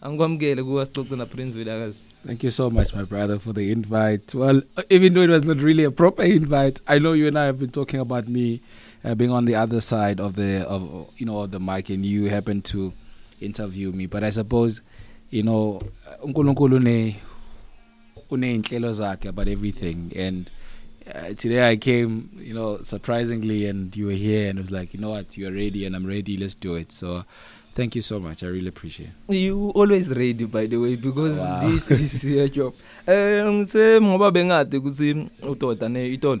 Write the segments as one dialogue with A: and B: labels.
A: angikwamukele kuwasixoxe naprince vilakazi
B: Thank you so much, my brother, for the invite. Well, even though it was not really a proper invite, I know you and I have been talking about me uh, being on the other side of the of you know of the mic, and you happened to interview me. But I suppose you know uNkulunkulu une uneinhlelo zakhe about everything, and uh, today I came, you know, surprisingly, and you were here, and it was like, you know what, you are ready, and I'm ready. Let's do it. So. Thank you so much. I really appreciate.
A: You always ready by the way because wow. this is your job. Eh ngithe ngoba bengade ukuthi udoda ne itolo.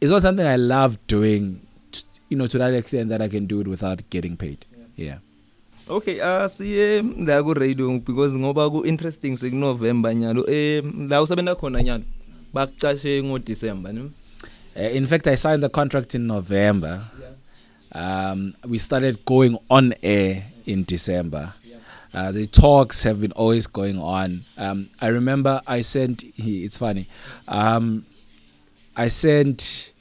B: it's not something i love doing t- you know to that extent that i can do it without getting paid yeah. yeah.
A: Okay ah siye la ku radio because ngoba ku interesting sekunovember nyalo eh la usebenza khona nyalo bakucashe ngo December ne
B: uh, In fact I signed the contract in November yeah. um we started going on air in December yeah. uh, the talks have been always going on um I remember I sent it's funny um I sent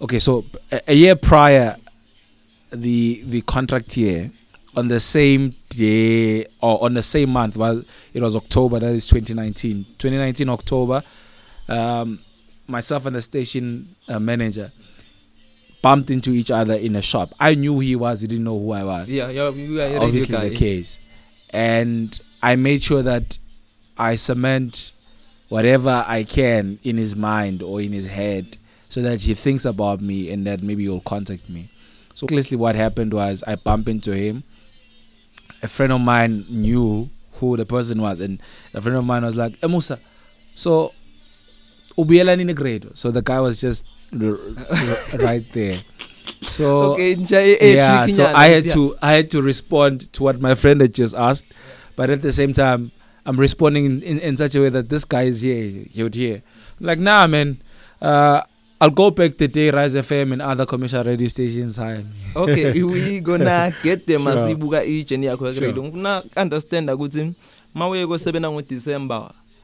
B: okay so a, a year prior the the contract year on the same day or on the same month well it was october that is 2019 2019 october um, myself and the station uh, manager bumped into each other in a shop i knew he was he didn't know who i was
A: yeah you are, you are
B: obviously
A: guy,
B: the yeah. case and i made sure that i cement whatever i can in his mind or in his head so that he thinks about me and that maybe he'll contact me so basically what happened was i bumped into him a friend of mine knew who the person was and a friend of mine was like hey, eh, Musa so ubuyela nini grade so the guy was just r- r- right there so
A: okay, eh, eh,
B: yeah so i had to i had to respond to what my friend had just asked but at the same time i'm responding in, in, in such a way that this guy is here he would hear like nah man uh I'll go back the day Rise FM and other commercial radio stations high.
A: Okay, we gonna get them
B: sure.
A: asibuka ijeni yakho ya radio. Ngifuna understand ukuthi mawuye kosebenza ngo December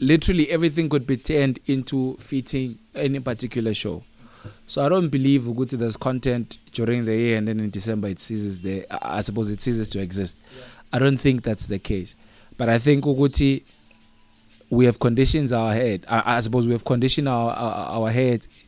B: literally everything could be turned into fitting any particular show. So I don't believe ukuthi there's content during the year and then in December it ceases there uh, I suppose it ceases to exist. Yeah. I don't think that's the case. But I think ukuthi we have conditions our head I, I suppose we have conditioned our, our our head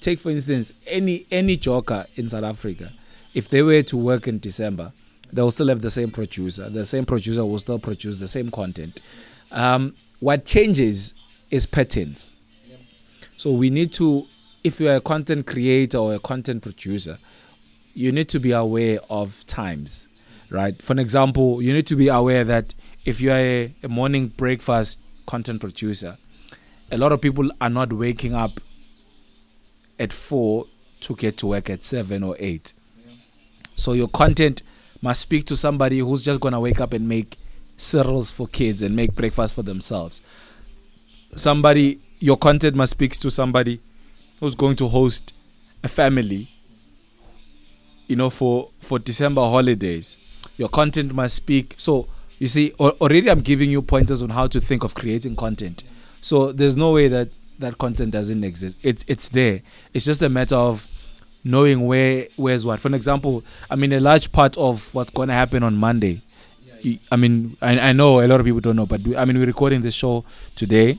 B: take for instance any any joker in South Africa if they were to work in December they will still have the same producer. The same producer will still produce the same content. Um, what changes is patterns. Yep. So we need to, if you are a content creator or a content producer, you need to be aware of times, right? For an example, you need to be aware that if you are a, a morning breakfast content producer, a lot of people are not waking up at four to get to work at seven or eight. So your content must speak to somebody who's just going to wake up and make cereals for kids and make breakfast for themselves. Somebody, your content must speak to somebody who's going to host a family, you know, for, for December holidays. Your content must speak. So, you see, already I'm giving you pointers on how to think of creating content. So, there's no way that that content doesn't exist. It's, it's there. It's just a matter of knowing where where's what. For an example, I mean, a large part of what's going to happen on Monday. You, I mean, I, I know a lot of people don't know, but we, I mean, we're recording the show today.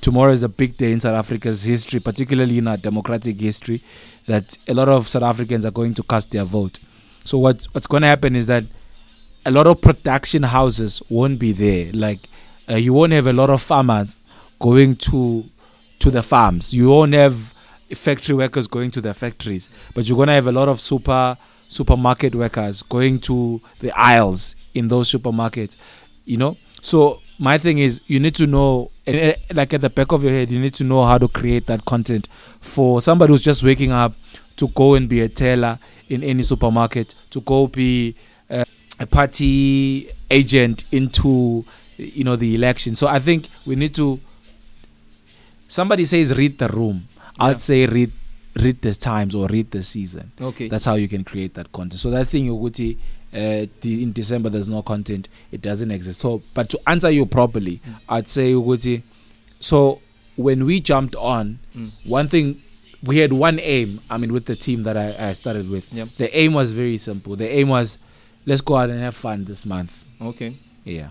B: Tomorrow is a big day in South Africa's history, particularly in our democratic history, that a lot of South Africans are going to cast their vote. So what's what's going to happen is that a lot of production houses won't be there. Like uh, you won't have a lot of farmers going to to the farms. You won't have factory workers going to their factories, but you're going to have a lot of super supermarket workers going to the aisles in those supermarkets, you know. So my thing is, you need to know, eh, like at the back of your head, you need to know how to create that content for somebody who's just waking up to go and be a teller in any supermarket, to go be a, eh, a party agent into you know the election. So I think we need to. Somebody says read the room I'd yeah. say read read the times or read the season.
A: Okay.
B: That's how you can create that content. So that thing ukuthi uh the, in December there's no content, it doesn't exist. So but to answer you properly, yes. Mm. I'd say ukuthi so when we jumped on, mm. one thing we had one aim, I mean with the team that I I started with.
A: Yep.
B: The aim was very simple. The aim was let's go out and have fun this month.
A: Okay.
B: Yeah.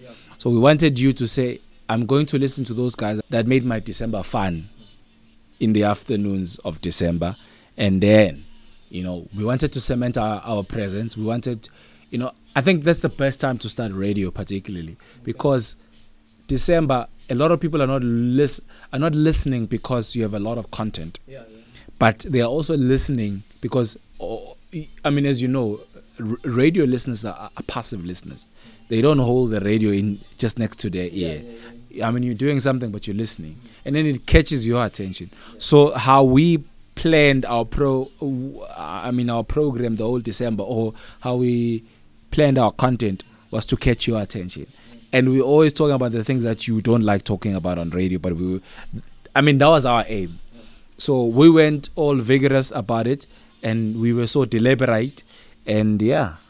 B: yeah. so we wanted you to say I'm going to listen to those guys that made my December fun in the afternoons of December. And then, you know, we wanted to cement our, our presence. We wanted, you know, I think that's the best time to start radio, particularly because December, a lot of people are not lis- are not listening because you have a lot of content. Yeah, yeah. But they are also listening because, oh, I mean, as you know, r- radio listeners are, are passive listeners they don't hold the radio in just next to their ear. Yeah, yeah, yeah. I mean, you're doing something, but you're listening, and then it catches your attention. So how we planned our pro, I mean, our program the whole December, or how we planned our content was to catch your attention. And we always talking about the things that you don't like talking about on radio, but we, were, I mean, that was our aim. So we went all vigorous about it, and we were so deliberate, and yeah,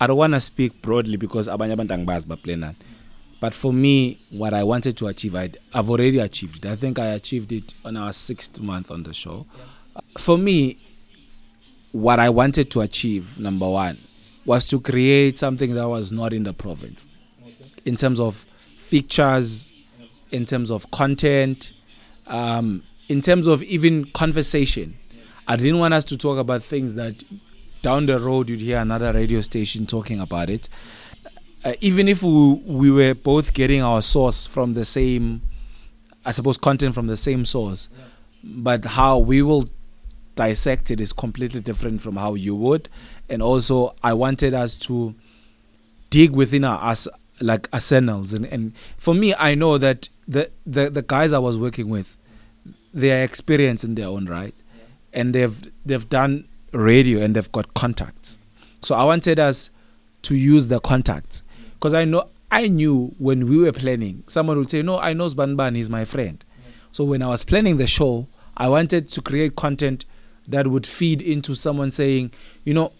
A: i
B: don't want to speak broadly because abanye abantu angibazi baplanani But for me, what I wanted to achieve, i have already achieved. I think I achieved it on our sixth month on the show. Yes. For me, what I wanted to achieve, number one, was to create something that was not in the province in terms of features, in terms of content, um, in terms of even conversation. I didn't want us to talk about things that down the road you'd hear another radio station talking about it. uh, even if we, we were both getting our source from the same, I suppose, content from the same source, yeah. but how we will dissect it is completely different from how you would. And also, I wanted us to dig within our, us like arsenals. And, and for me, I know that the, the, the guys I was working with, they are experienced in their own right, yeah. and they've they've done radio and they've got contacts. So I wanted us to use the contacts because I know I knew when we were planning, someone would say, "No, I know Sbanban is my friend." Mm-hmm. So when I was planning the show, I wanted to create content that would feed into someone saying, "You know,"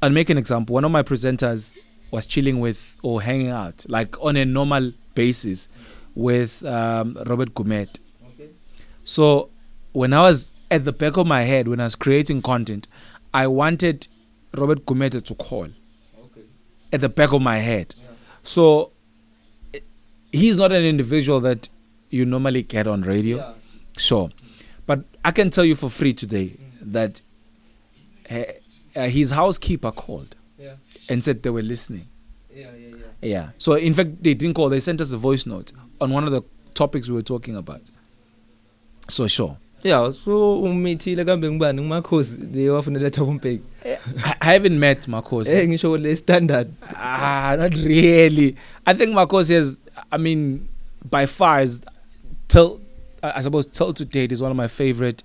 B: I'll make an example. One of my presenters was chilling with or hanging out, like on a normal basis, with um, Robert Gumet. Okay. So when I was at the back of my head, when I was creating content, I wanted Robert Gumete to call okay. at the back of my head. So he's not an individual that you normally get on radio. Yeah. Sure. But I can tell you for free today mm-hmm. that uh, his housekeeper called
A: yeah.
B: and said they were listening.
A: Yeah, yeah, yeah.
B: Yeah. So in fact, they didn't call. They sent us a voice note on one of the topics we were talking about. So sure.
A: Yeah, so umithile kambe ngibani ngumakhosi lewafunela top umbheki. Eh,
B: I haven't met Makhosi.
A: Eh ngisho le standard.
B: Ah, not really. I think Makhosi is I mean by far is till I suppose till to date is one of my favorite.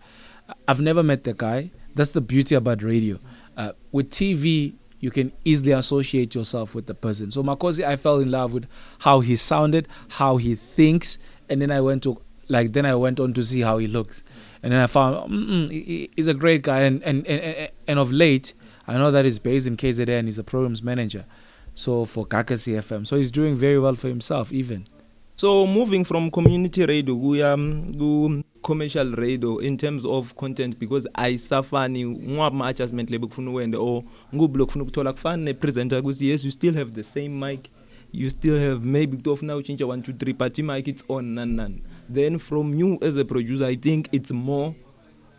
B: I've never met the guy. That's the beauty about radio. Uh, with TV you can easily associate yourself with the person. So Makosi I fell in love with how he sounded, how he thinks, and then I went to like then I went on to see how he looks, and then I found mm, he, he's a great guy, and, and and and of late I know that he's based in KZN, he's a programs manager, so for Kakasi FM, so he's doing very well for himself even.
A: So moving from community radio kuya um, ku commercial radio in terms of content because ayisafani ngwama adjustment lebe kufuna uwende or ngublo kufuna ukuthola kufani ne presenter kuthi yes you still have the same mic you still have maybe kutofuna uchintsha 1 2 3 but mic it's on nan nan then from you as a producer i think it's more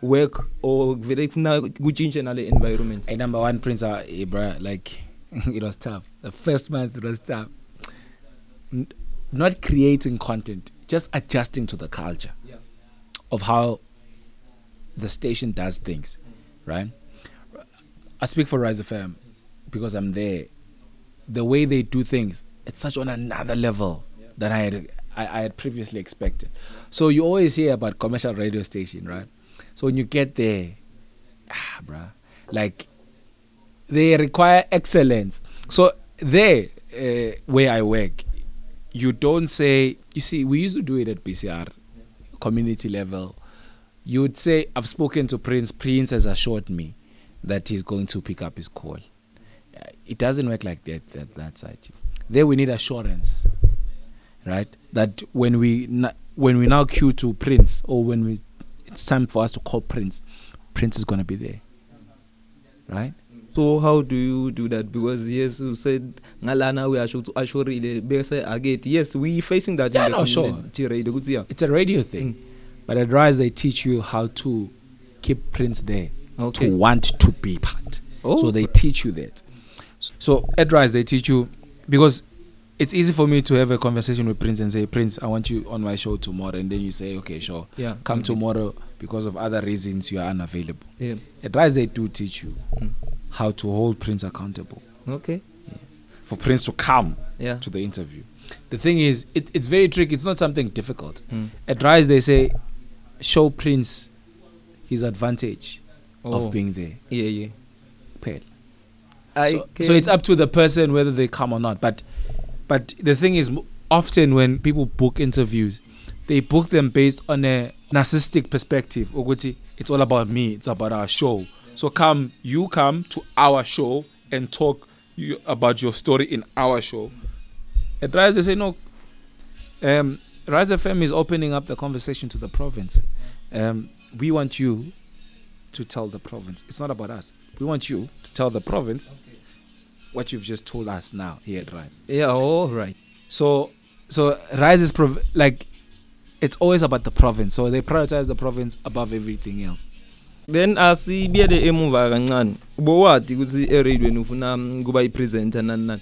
A: work or vele kufuna kutshintshe nale environment
B: hey, number 1 prince ah, hey, bro like it was tough the first month it was tough N not creating content just adjusting to the culture yeah. of how the station does things right i speak for rise fm because i'm there the way they do things it's such on another level yeah. than i had I, I had previously expected. So you always hear about commercial radio station, right? So when you get there, ah, bruh, like they require excellence. So there, uh, where I work, you don't say. You see, we used to do it at PCR, community level. You would say, "I've spoken to Prince. Prince has assured me that he's going to pick up his call." It doesn't work like that. That that side. There, we need assurance, right? that when we na- when we now queue to Prince or when we it's time for us to call Prince, Prince is gonna be there, right?
A: so how do you do that because yes you said ngalana we asho ashorile bese aget yes we facing that
B: yeah, no, sure.
A: radio ukuthi yeah
B: it's a radio thing mm. but at rise they teach you how to keep prints there
A: okay.
B: to want to be part
A: oh.
B: so they teach you that so at rise they teach you because it's easy for me to have a conversation with Prince and say, Prince, I want you on my show tomorrow, and then you say, okay, sure,
A: yeah,
B: come
A: okay.
B: tomorrow because of other reasons you are unavailable.
A: Yeah.
B: At Rise, they do teach you
A: mm.
B: how to hold Prince accountable.
A: Okay. Yeah.
B: For Prince to come
A: yeah.
B: to the interview. The thing is, it, it's very tricky. It's not something difficult.
A: Mm.
B: At Rise, they say, show Prince his advantage
A: oh.
B: of being there.
A: Yeah, yeah. Paid.
B: So, so it's up to the person whether they come or not. But But the thing is, often when people book interviews, they book them based on a narcissistic perspective. Oguti, it's all about me. It's about our show. So come, you come to our show and talk you, about your story in our show. At Rise, they say no. Um, Rise FM is opening up the conversation to the province. Um, we want you to tell the province. It's not about us. We want you to tell the province okay. what you've just told us now here at Rise.
A: Yeah, all right.
B: So so Rise is prov- like it's always about the province. So they prioritize the province above everything else.
A: then asibiyele emuva kancane ubowadi ukuthi eradweni ufuna um, kuba ipresenter nani nani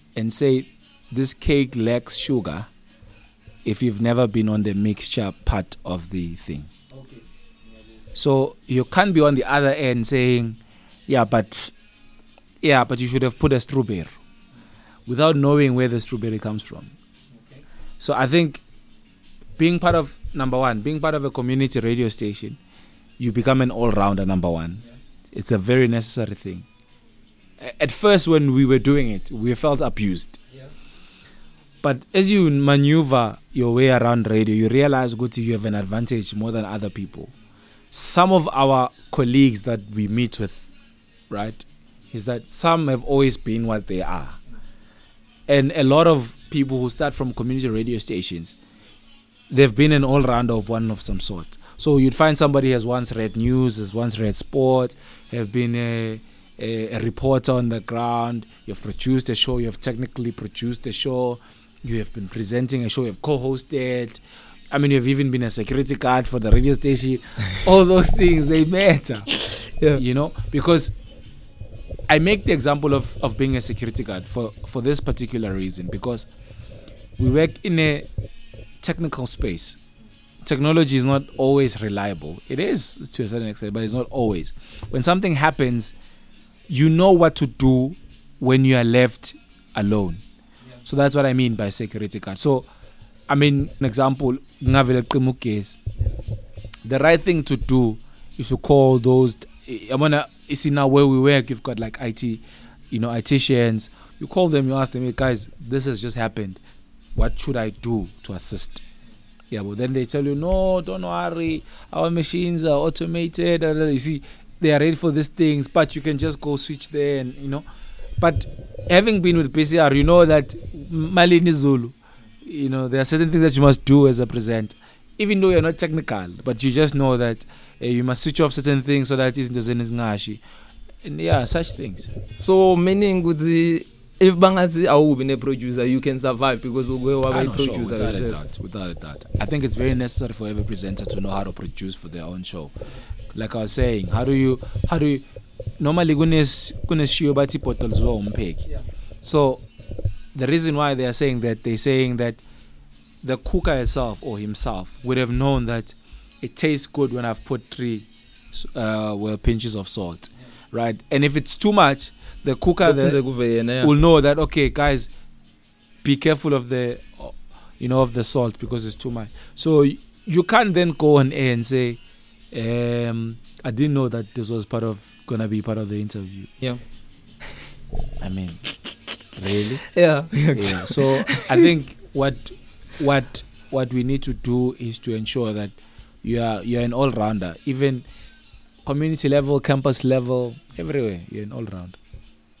B: and say this cake lacks sugar if you've never been on the mixture part of the thing. Okay. So you can't be on the other end saying, yeah, but yeah, but you should have put a strawberry without knowing where the strawberry comes from. Okay. So I think being part of number one, being part of a community radio station, you become an all rounder number one. Yeah. It's a very necessary thing. At first, when we were doing it, we felt abused But as you maneuver your way around radio, you realize ukuthi you have an advantage more than other people. Some of our colleagues that we meet with, right, is that some have always been what they are. And a lot of people who start from community radio stations, they've been an all rounder of one of some sort. So you'd find somebody has once read news, has once read sports, have been a, a, a reporter on the ground, you've produced a show, you've technically produced a show, you have been presenting a show you have co-hosted I mean you've even been a security guard for the radio station all those things they matter
A: yeah.
B: you know because I make the example of of being a security guard for for this particular reason because we work in a technical space technology is not always reliable it is to a certain extent but it's not always when something happens you know what to do when you are left alone so that's what i mean by security guard so i mean an example ngavele qima ugesi the right thing to do is to call those yabona isina where we work you've got like IT you know ITians you call them you ask them hey guys this has just happened what should I do to assist yeah but then they tell you no don't worry our machines are automated you see they are ready for these things but you can just go switch there and you know But having been with PCR, you know that Malini Zulu, you know, there are certain things that you must do as a presenter. Even though you're not technical, but you just know that uh, you must switch off certain things so that it doesn't ngashi. And yeah, such things.
A: So meaning with the if bangathi awubi ne-producer you can survive because uke waba i-producer
B: i think it's very necessary for every presenter to know how to produce for their own show like i was saying how do you how do you normally kunes kuneshiyo bathi bottles wa umpheki so the reason why they are saying that they saying that the cooker itself or himself would have known that it tastes good when I've put three uh, well pinches of salt, yeah. right? And if it's too much, the cooker the, will know that okay, guys, be careful of the, uh, you know, of the salt because it's too much. So you can't then go on air and say, um, I didn't know that this was part of gonna be part of the interview.
A: Yeah.
B: I mean, really?
A: Yeah.
B: yeah. So I think what what what we need to do is to ensure that you are you're an all rounder, even community level, campus level, everywhere. You're an
A: all rounder.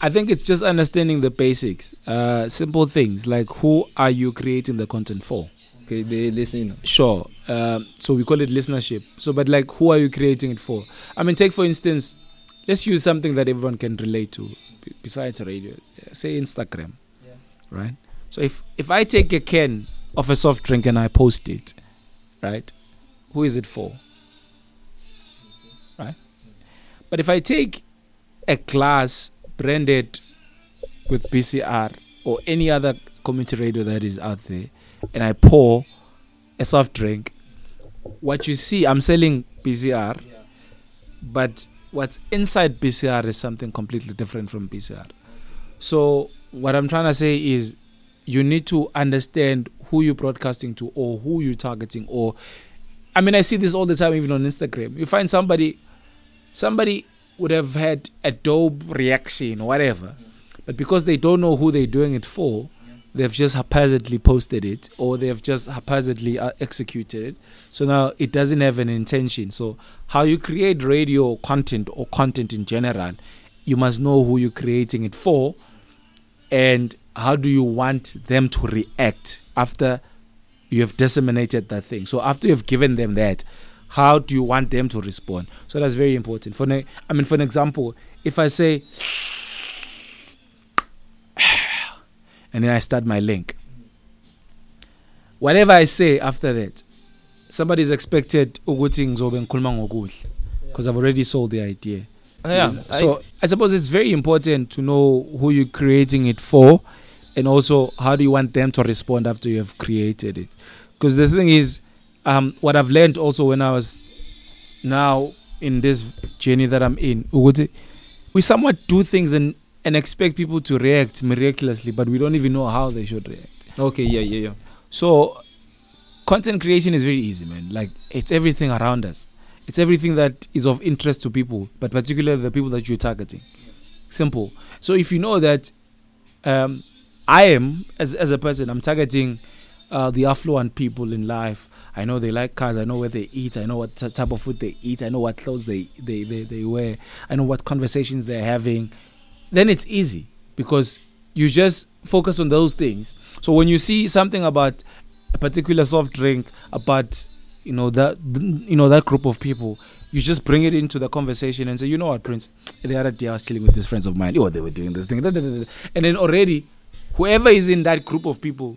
A: I
B: think it's just understanding the basics uh simple things like who are you creating the content for
A: okay they listen
B: sure uh, so we call it listenership so but like who are you creating it for i mean take for instance let's use something that everyone can relate to b- besides radio say instagram yeah. right so if if i take a can of a soft drink and i post it right who is it for right but if i take a glass branded with bcr or any other community radio that is out there and I pour a soft drink, what you see, I'm selling PCR, yeah. but what's inside PCR is something completely different from PCR. So what I'm trying to say is you need to understand who you're broadcasting to or who you're targeting or I mean I see this all the time even on Instagram. You find somebody somebody would have had a dope reaction, whatever. But because they don't know who they're doing it for, they've just haphazardly posted it or they've just haphazardly uh, executed it. So now it doesn't have an intention. So how you create radio content or content in general, you must know who you're creating it for and how do you want them to react after you have disseminated that thing. So after you've given them that, how do you want them to respond? So that's very important. For ne- I mean for an example, if I say and then I start my link. Whatever I say after that, somebody's expected ukuthi ngizobe ngikhuluma ngokuhle because I've already sold the idea.
A: Yeah. yeah.
B: So I, I suppose it's very important to know who you're creating it for and also how do you want them to respond after you have created it. Because the thing is um what I've learned also when I was now in this journey that I'm in ukuthi we somewhat do things in and expect people to react miraculously, but we don't even know how they should react.
A: Okay, yeah, yeah, yeah.
B: So, content creation is very easy, man. Like, it's everything around us, it's everything that is of interest to people, but particularly the people that you're targeting. Simple. So, if you know that um, I am, as, as a person, I'm targeting uh, the affluent people in life, I know they like cars. I know where they eat. I know what type of food they eat. I know what clothes they, they, they, they wear. I know what conversations they're having. then it's easy because you just focus on those things. So when you see something about a particular soft drink, about you know that you know that group of people, you just bring it into the conversation and say, you know what, Prince, the other day I was chilling with these friends of mine. Oh, they were doing this thing, and then already, whoever is in that group of people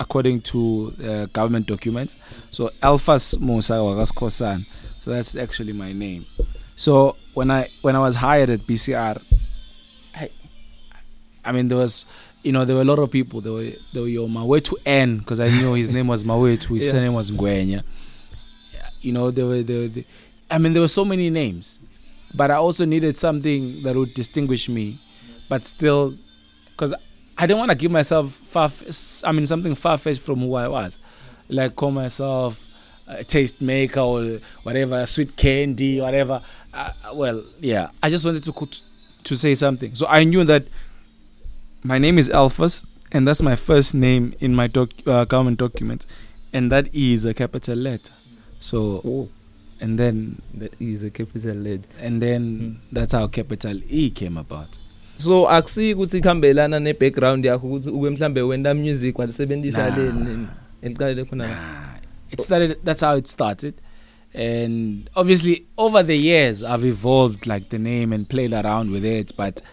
B: according to uh, government documents. So Alphas Musa Wagaskosana. So that's actually my name. So when I when I was hired at BCR, I, I mean there was you know there were a lot of people. There were there were your Mawetu N because I knew his name was Mawetu, his
A: yeah.
B: surname was Gwenya. You know there were there, there, I mean there were so many names, but I also needed something that would distinguish me, but still, because I don't want to give myself far. I mean something far fetched from who I was, like call myself uh, taste maker or whatever sweet candy whatever uh, well yeah i just wanted to to say something so i knew that my name is alphas and that's my first name in my doc, uh, government documents and that is a capital letter so
A: oh.
B: and then
A: that is a capital letter
B: and then mm. that's how capital e came about
A: so akusiki ukuthi ikhambelana ne background yakho ukuthi ube mhlambe wenda music walisebenzisa leni elicale khona
B: It started. That's how it started, and obviously over the years I've evolved like the name and played around with it, but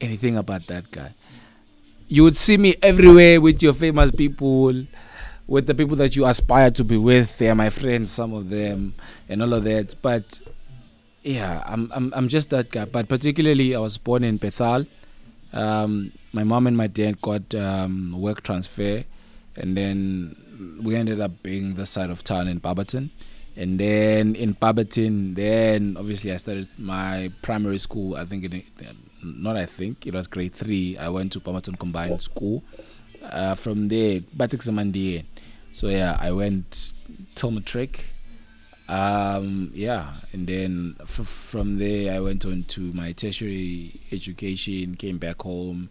B: anything about that guy. You would see me everywhere with your famous people, with the people that you aspire to be with. They are my friends, some of them, and all of that. But yeah, I'm I'm I'm just that guy. But particularly, I was born in Bethal. Um, my mom and my dad got um, work transfer, and then we ended up being the side of town in Barberton. And then in Barberton, then obviously I started my primary school. I think in, not I think it was grade 3 I went to Palmerton Combined School uh from there Batiksamandiyeni so yeah I went till matric um yeah and then f- from there I went on to my tertiary education came back home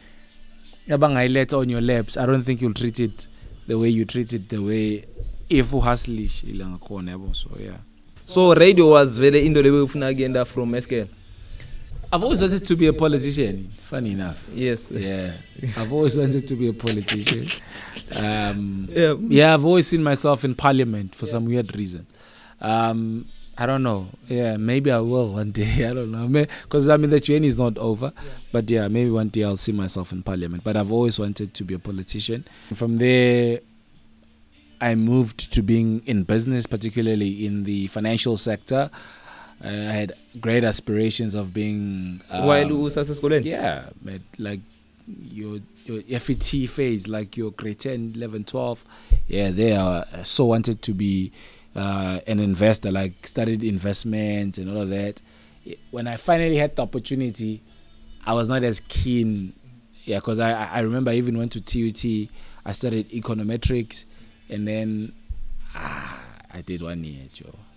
B: yabangayiletha on your laps I don't think you'll treat it the way you treat it the way if uhustlish ilanga khona yabo so yeah
A: so radio was vele into lebeyifuna kuyenda from SKL
B: I've always wanted to be a politician. Funny enough.
A: Yes.
B: Yeah. I've always wanted to be a politician. Um,
A: yeah.
B: yeah. I've always seen myself in parliament for yeah. some weird reason. Um, I don't know. Yeah, maybe I will one day. I don't know. Because I mean, the journey is not over. Yeah. But yeah, maybe one day I'll see myself in parliament. But I've always wanted to be a politician. From there, I moved to being in business, particularly in the financial sector. uh, I had great aspirations of being um,
A: while usasesikoleni
B: yeah but like your your FET phase like your grade 10 11 12 yeah they are uh, so wanted to be uh, an investor like studied investments and all of that when I finally had the opportunity I was not as keen yeah because I I remember I even went to TUT I studied econometrics and then ah, I did one year Joe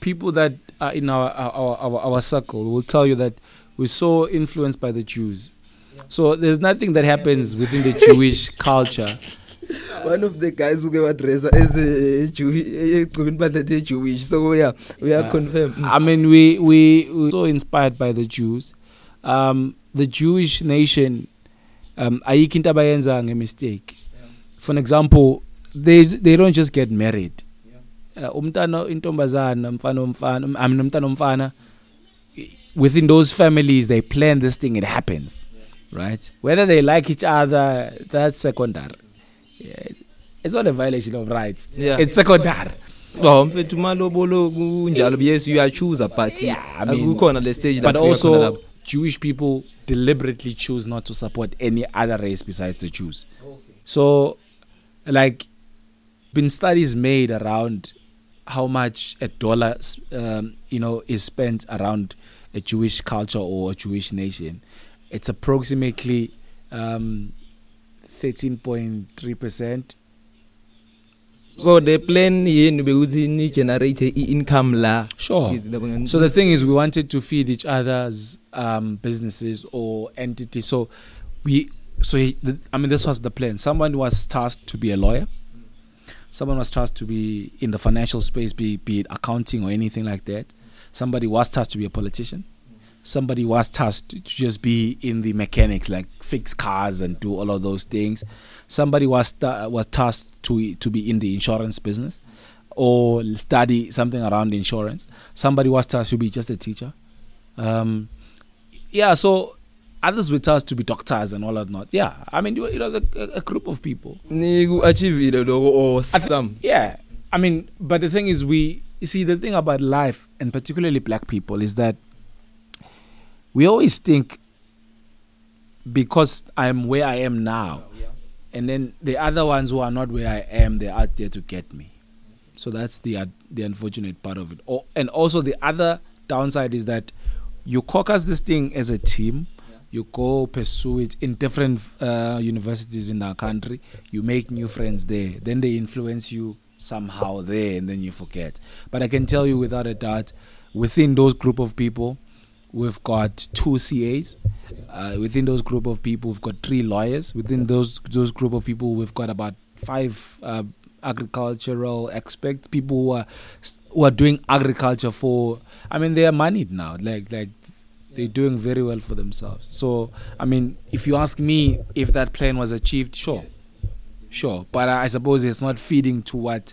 B: people that uh, in our our, our our circle will tell you that we're so influenced by the Jews. Yeah. So there's nothing that happens within the Jewish culture.
A: One of the guys who gave address as a Jewish, but the Jewish. So yeah, we are
B: yeah.
A: confirmed.
B: I mean, we we we're so inspired by the Jews. Um, the Jewish nation, um, ayikho into abayenza nge mistake. For example, they they don't just get married. Eh, umntana intombazana umfana omfana i um, mean umntana omfana within those families they plan this thing it happens right whether they like each other that's secondary yeah. it's not a violation of rights
A: yeah.
B: it's secondary
A: Oh mfethu malobolo kunjalo yes you are chooser but
B: yeah, I uh, mean,
A: akukhona le stage
B: but also Jewish people deliberately choose not to support any other race besides the Jews so like been studies made around how much a dollar um, you know is spent around a Jewish culture or a Jewish nation. It's approximately um, 13.3%.
A: So the plan yini bekuthi ni generate i-income la.
B: Sure. So the thing is we wanted to feed each other's um businesses or entities. So we so he, I mean this was the plan. Someone was tasked to be a lawyer. Mm. Someone was tasked to be in the financial space, be, be it accounting or anything like that. Somebody was tasked to be a politician. Somebody was tasked to just be in the mechanics, like fix cars and do all of those things. Somebody was ta- was tasked to to be in the insurance business or study something around insurance. Somebody was tasked to be just a teacher. Um, yeah, so others with us to be doctors and all that not yeah i mean it was a, a group of people
A: niku achieve lokho or some
B: yeah i mean but the thing is we you see the thing about life and particularly black people is that we always think because i'm where i am now oh, yeah. and then the other ones who are not where i am they're out there to get me so that's the uh, the unfortunate part of it or, oh, and also the other downside is that you caucus this thing as a team you go pursue it in different uh, universities in our country you make new friends there then they influence you somehow there and then you forget but i can tell you without a doubt within those group of people we've got two CAs uh, within those group of people we've got three lawyers within those those group of people we've got about five uh, agricultural experts people who are who are doing agriculture for I mean they are moneyed now like like they're doing very well for themselves. So, I mean, if you ask me if that plan was achieved, sure, sure. But I, I suppose it's not feeding to what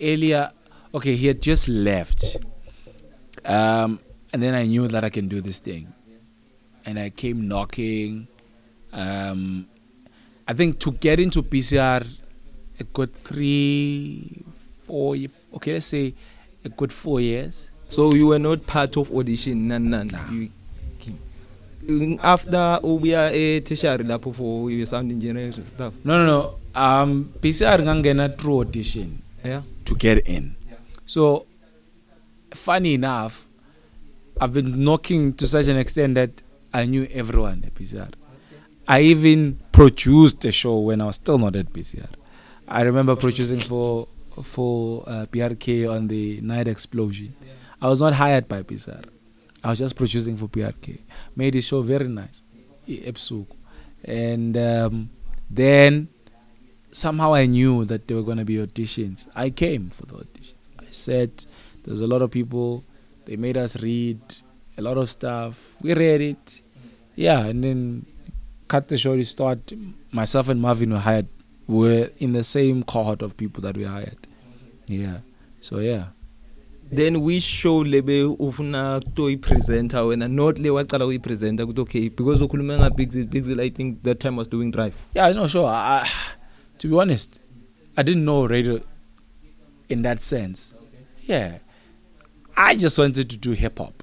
B: earlier okay he had just left um, and then I knew that I can do this thing and I came knocking um, I think to get into PCR a good 3 4 okay let's say a good 4 years
A: so you were not part of audition none none
B: nah.
A: you after ubuya e-tertiary lapho for your sound engineering stuff
B: no no no um PCR ngangena through audition
A: yeah
B: to get in yeah. so funny enough I've been knocking to such an extent that I knew everyone at PCR I even produced a show when I was still not at PCR I remember producing for for uh, PRK on the night explosion yeah. I was not hired by PCR I was just producing for PRK. Made the show very nice ebusuku. And um, then somehow I knew that there were going to be auditions. I came for the auditions. I said there's a lot of people. They made us read a lot of stuff. We read it. Yeah, and then cut the short start myself and Marvin were hired were in the same cohort of people that we hired. Yeah. So yeah.
A: then we show lebe ufuna kutoyipresenta wena not le wacala ukuyipresenta ukuthi okay because ukhulume nga big big i think that time was doing drive
B: yeah no sure I, I, to be honest i didn't know radio in that sense yeah i just wanted to do hip hop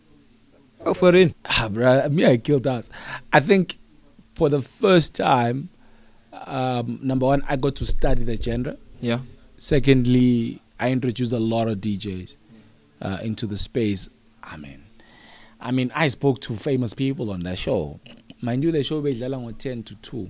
A: Oh, for real?
B: Ah, bro, me, I killed house. I think for the first time, um, number one, I got to study the genre.
A: Yeah.
B: Secondly, I introduced a lot of DJs uh, into the space Amen. I mean, I spoke to famous people on that show. Mind you, the show bedlala ngo10 to 2.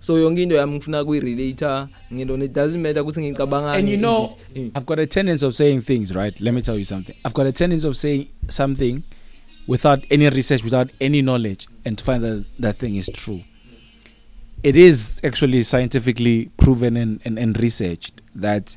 A: so yonke into yami ngifuna kuyi-relator ngilona it doesn't matter ukuthi ngicabangani
B: and you know i've got a tendency of saying things right let me tell you something i've got a tendency of saying something without any research without any knowledge and to find that that thing is true it is actually scientifically proven and, and, and researched that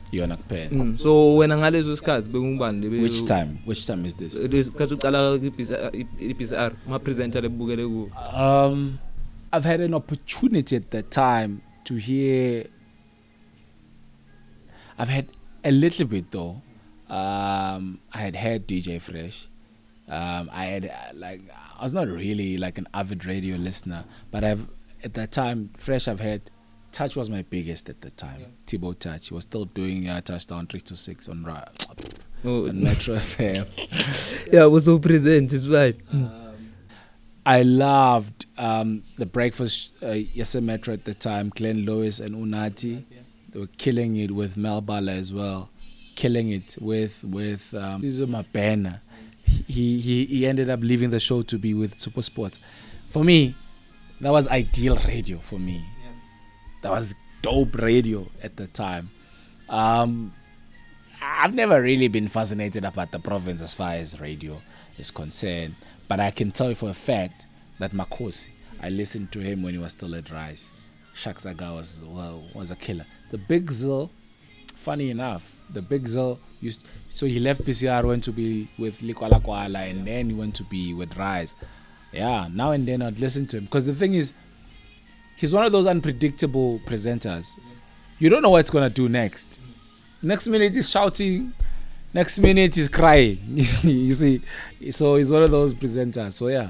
B: yona kuphela
A: mm. so wena ngaleso sikhathi bekungubani lebe
B: which time which time is this
A: lesikhathi uqala ibhizi are ma presenter lebukele ku
B: um i've had an opportunity at that time to hear i've had a little bit though um, I had heard DJ Fresh. Um, I had uh, like I was not really like an avid radio listener, but I've at that time Fresh I've heard. Touch was my biggest at the time. Yeah. Tibo Touch. He was still doing uh, touchdown 326 on, ra-
A: oh.
B: on Metro FM.
A: yeah, I was so present, it's right. Um, hmm.
B: I loved um, the breakfast uh, Yese Metro at the time, Glenn Lewis and Unati. They were killing it with Mel Bala as well. killing it with with um, this is my banner. He, he he ended up leaving the show to be with Super Sports. For me, that was ideal radio for me. Yeah. That was dope radio at the time. Um, I've never really been fascinated about the province as far as radio is concerned, but I can tell you for a fact that Makosi, I listened to him when he was still at Rice. Shaks Daga was well, was a killer. The Big Zill funny enough, the Big Zill used. So he left PCR, went to be with Likwala Kwala, and then he went to be with Rise. Yeah, now and then I'd listen to him because the thing is, he's one of those unpredictable presenters. You don't know what's gonna do next. Next minute he's shouting, next minute he's crying. you see, so he's one of those presenters. So yeah.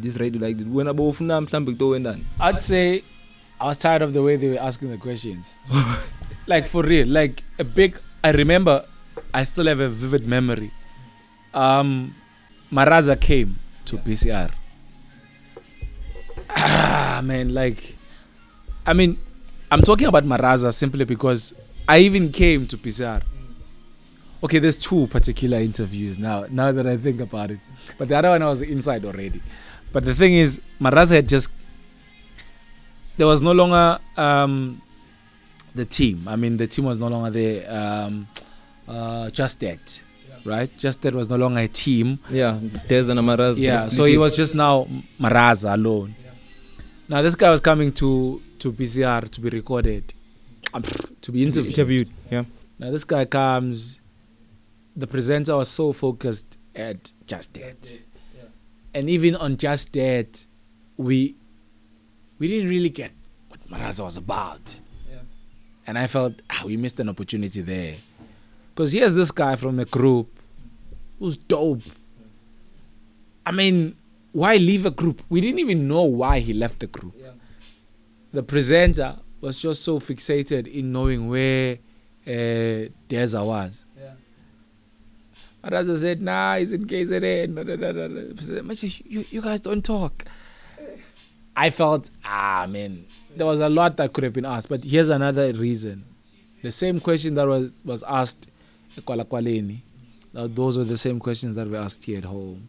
A: this radio like that wena bowufuna mhlambe kutowenani
B: I'd say I was tired of the way they were asking the questions like for real like a big I remember I still have a vivid memory. Um, Maraza came to yeah. BCR. Ah, man, like, I mean, I'm talking about Maraza simply because I even came to PCR. Okay, there's two particular interviews now, now that I think about it. But the other one I was inside already. But the thing is, Maraza had just. There was no longer um, the team. I mean, the team was no longer there. Um, uh, just that right? Just that was no longer a team.
A: Yeah, Deza and Maraza.
B: Yeah, so he was just now Maraza alone. Yeah. Now this guy was coming to to PCR to be recorded, to be interviewed.
A: interviewed. Yeah.
B: Now this guy comes. The presenter was so focused at just that, yeah. and even on just that, we we didn't really get what Maraza was about. Yeah. And I felt ah, we missed an opportunity there. Because here's this guy from a group who's dope. I mean, why leave a group? We didn't even know why he left the group. Yeah. The presenter was just so fixated in knowing where uh, Deza was. Yeah. But as I said, nah, he's in KZN. Da, You, you guys don't talk. I felt, ah, man, there was a lot that could have been asked. But here's another reason. The same question that was, was asked ekwalakwaleni those were the same questions that were asked here at home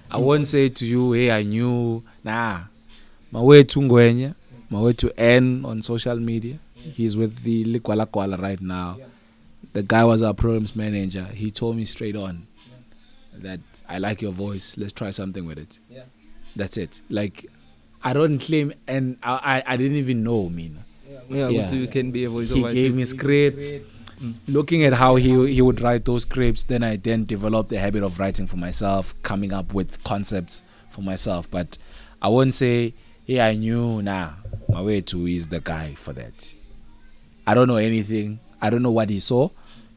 B: i won't say to you hey i knew nah Mawethu Ngwenya, Mawethu N on social media. He's with the Likwala Kwala right now. The guy was our programs manager. He told me straight on that I like your voice. Let's try something with it.
A: Yeah.
B: That's it. Like I don't claim and I I, I didn't even know Mina.
A: Yeah,
B: yeah.
A: so you can be a voiceover.
B: He gave me scripts. scripts. Mm. Looking at how he he would write those scripts, then I then developed the habit of writing for myself, coming up with concepts for myself. But I won't say yeah, I knew nah, Mawetu is the guy for that. I don't know anything. I don't know what he saw.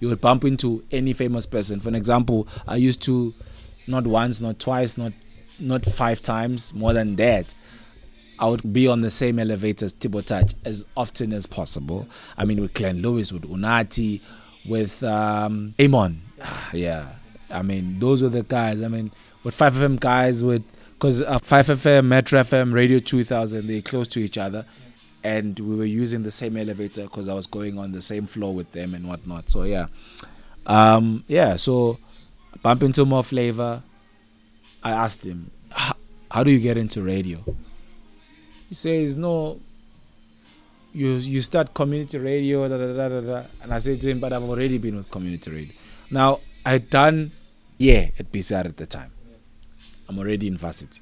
B: you would bump into any famous person. For an example, I used to, not once, not twice, not not five times, more than that. I would be on the same elevator as Tibotaj as often as possible. I mean, with Glenn Lewis, with Unati, with um, Amon. Ah, yeah, I mean, those were the guys. I mean, with 5FM guys, with because uh, 5FM, Metro FM, Radio 2000, they're close to each other. And we were using the same elevator because I was going on the same floor with them and whatnot. So, yeah. Um, yeah, so bump into more flavor. I asked him, How do you get into radio? He says, No, you you start community radio, da, da, da, da, and I said to him, but I've already been with community radio. Now I had done yeah at BCR at the time, I'm already in varsity.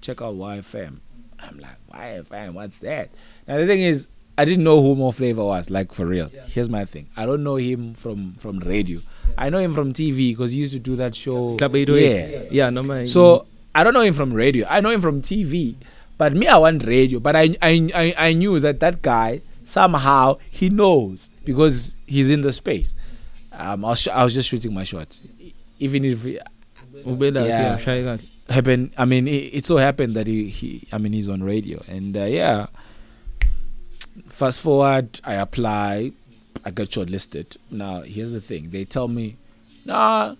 B: check out YFM. I'm like, YFM, what's that? Now, the thing is, I didn't know who More Flavor was, like, for real. Yeah. Here's my thing I don't know him from, from radio. I know him from TV because he used to do that show.
A: Club 808. Yeah. Yeah, no man.
B: So I don't know him from radio. I know him from TV. But me, I want radio. But I, I, I, I knew that that guy somehow he knows because he's in the space. Um, I was, sh- I was just shooting my shot, even if yeah,
A: yeah
B: happened. I mean, it, it, so happened that he, he, I mean, he's on radio, and uh, yeah. Fast forward, I apply I got shortlisted. Now, here's the thing. They tell me, "Nah,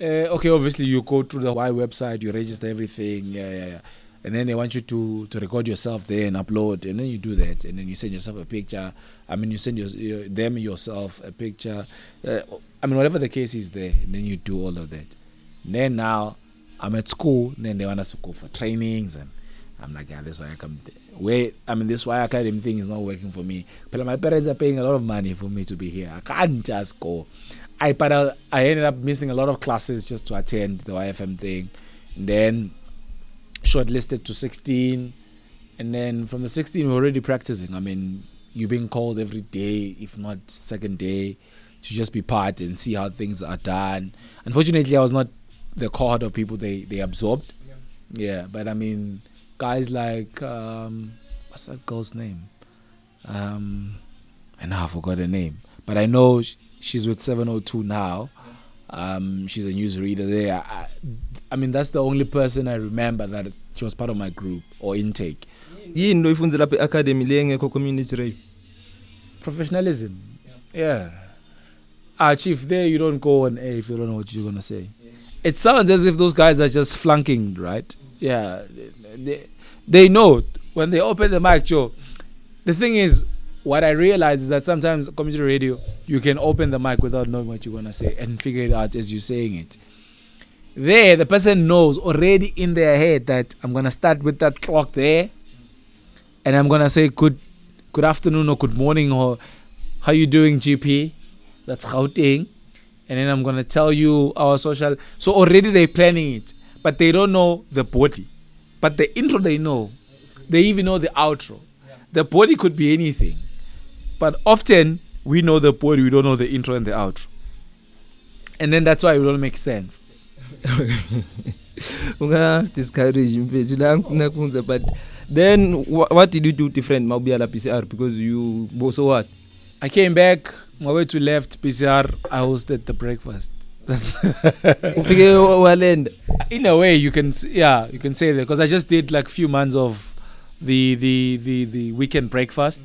B: uh, okay, obviously you go to the Y website, you register everything, yeah, yeah, yeah. And then they want you to, to record yourself there and upload, and then you do that, and then you send yourself a picture. I mean, you send your, your, them yourself a picture. Uh, I mean, whatever the case is there, and then you do all of that. And then now, I'm at school, then they want us to go for trainings, and I'm like, yeah, that's why I come there. where I mean this why academy thing is not working for me. But my parents are paying a lot of money for me to be here. I can't just go. I but I, I ended up missing a lot of classes just to attend the YFM thing. And then shortlisted to 16 and then from the 16 we're already practicing. I mean you're being called every day if not second day to just be part and see how things are done. Unfortunately I was not the cohort of people they they absorbed. Yeah, yeah but I mean guys like um what's that girl's name? Um and now I forgot her name, but I know she, she's with 702 now. Um, she's a newsreader there. I, I mean, that's the only person I remember that she was part of my group or intake.
A: yini loyifunze lapha eacademy le engekho community rape
B: professionalism yeah, yeah. ah chief there you don't go on air if you don't know what you're going to say yeah. it sounds as if those guys are just flunking right Yeah, they, they know when they open the mic, Joe. The thing is, what I realize is that sometimes community radio, you can open the mic without knowing what you're gonna say and figure it out as you're saying it. There, the person knows already in their head that I'm gonna start with that clock there, and I'm gonna say good, good afternoon or good morning or how you doing, GP? That's Gauteng. And then I'm gonna tell you our social. So already they're planning it but they don't know the body. But the intro they know. They even know the outro. Yeah. The body could be anything. But often we know the body, we don't know the intro and the outro. And then that's why it don't make sense.
A: ungadiscourage mfethu la ngifuna kunza but then wh what did you do different mawubuya la PCR because you so what
B: I came back my way to left PCR I hosted the breakfast
A: ufike walenda
B: in a way you can yeah you can say that because i just did like few months of the the the the weekend breakfast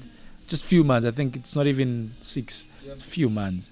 B: just few months i think it's not even six it's few months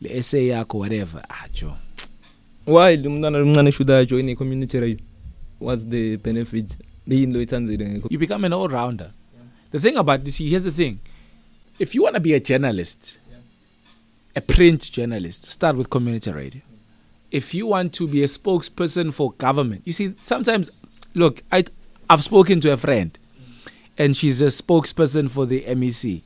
B: le essay yakho whatever ajo
A: ah, while umntana lomncane should join a community radio what's the benefit beyinto ithandzile ngekho
B: you become an all rounder yeah. the thing about this here's the thing if you want to be a journalist yeah. a print journalist start with community radio yeah. if you want to be a spokesperson for government you see sometimes look i I've spoken to a friend and she's a spokesperson for the MEC.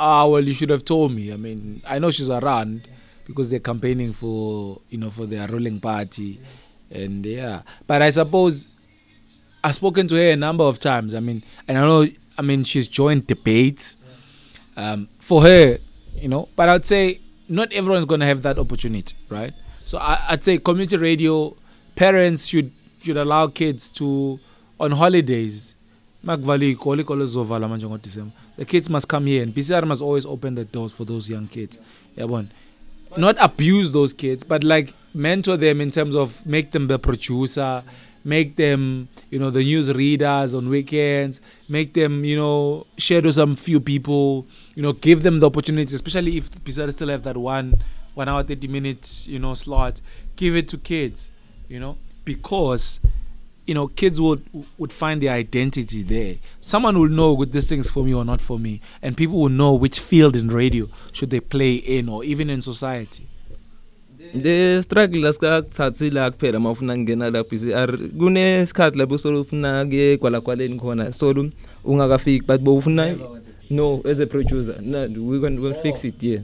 B: Ah, well, you should have told me. I mean, I know she's around because they're campaigning for, you know, for their ruling party. And yeah, but I suppose I've spoken to her a number of times. I mean, and I know, I mean, she's joined debates um, for her, you know, but I'd say not everyone's going to have that opportunity, right? So I, I'd say community radio, parents should should allow kids to on holidays makuvala iy'kole iy'kole zizovala manje ngodisemba the kids must come here and b c r must always open the doors for those young kids yabona not abuse those kids but like mentor them in terms of make them the producer make them you know the news readers on weekends make them you know share to some few people you know give them the opportunity especially if bizarre still have that one one hour 30 minutes you know slot give it to kids you know because you know kids would would find their identity there someone will know good this thing's for me or not for me and people will know which field in radio should they play in or even in society
A: the struggle asikakuthathi la kuphela mawufuna kungena lapho iR kunesikhathi lapho solufuna kuye kwalakwaleni khona so ungakafiki but bowufuna no as a producer no we can we'll fix it yeah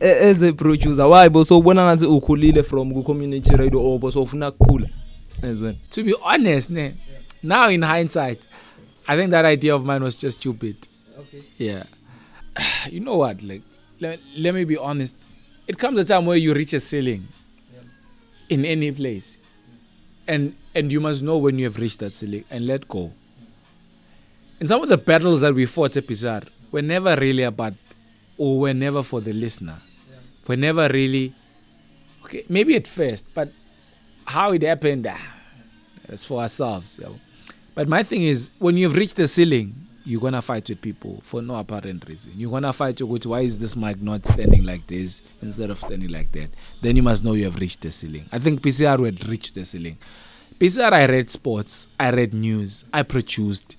A: as e-, a producer why bo so ubona ngathi ukhulile from ku community radio or bo so ufuna ukukhula as well
B: to be honest ne now in hindsight i think that idea of mine was just stupid
A: okay
B: yeah you know what like let, let me be honest it comes a time where you reach a ceiling yeah. in any place and and you must know when you have reached that ceiling and let go in some of the battles that we fought at Pizar were never really about or were never for the listener. Yeah. Were never really, okay, maybe at first, but how it happened, ah, that's for ourselves. You know? But my thing is, when you've reached the ceiling, you're gonna fight with people for no apparent reason. You're gonna fight with why is this mic not standing like this instead of standing like that? Then you must know you have reached the ceiling. I think PCR had reached the ceiling. PCR, I read sports, I read news, I produced,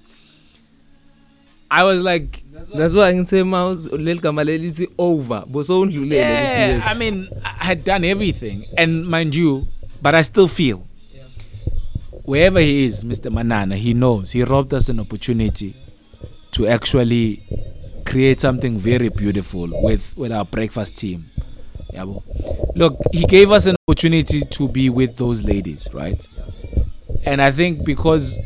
B: I was like
A: that's why ngisema leligama lelithi over bosowundlulele
B: yeah, I mean I had done everything and mind you but I still feel yeah. wherever he is Mr Manana he knows he robbed us an opportunity to actually create something very beautiful with with our breakfast team yabo look he gave us an opportunity to be with those ladies right and I think because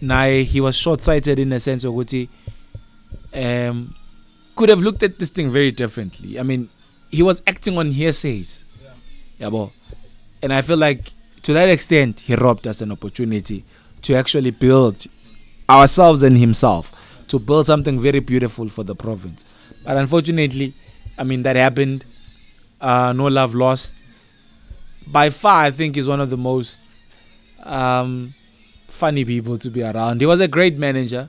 B: naye he was short sighted in a sense ukuthi um could have looked at this thing very differently i mean he was acting on hearsays yeah. yabo and i feel like to that extent he robbed us an opportunity to actually build ourselves and himself to build something very beautiful for the province but unfortunately i mean that happened uh no love lost by far i think is one of the most um funny people to be around he was a great manager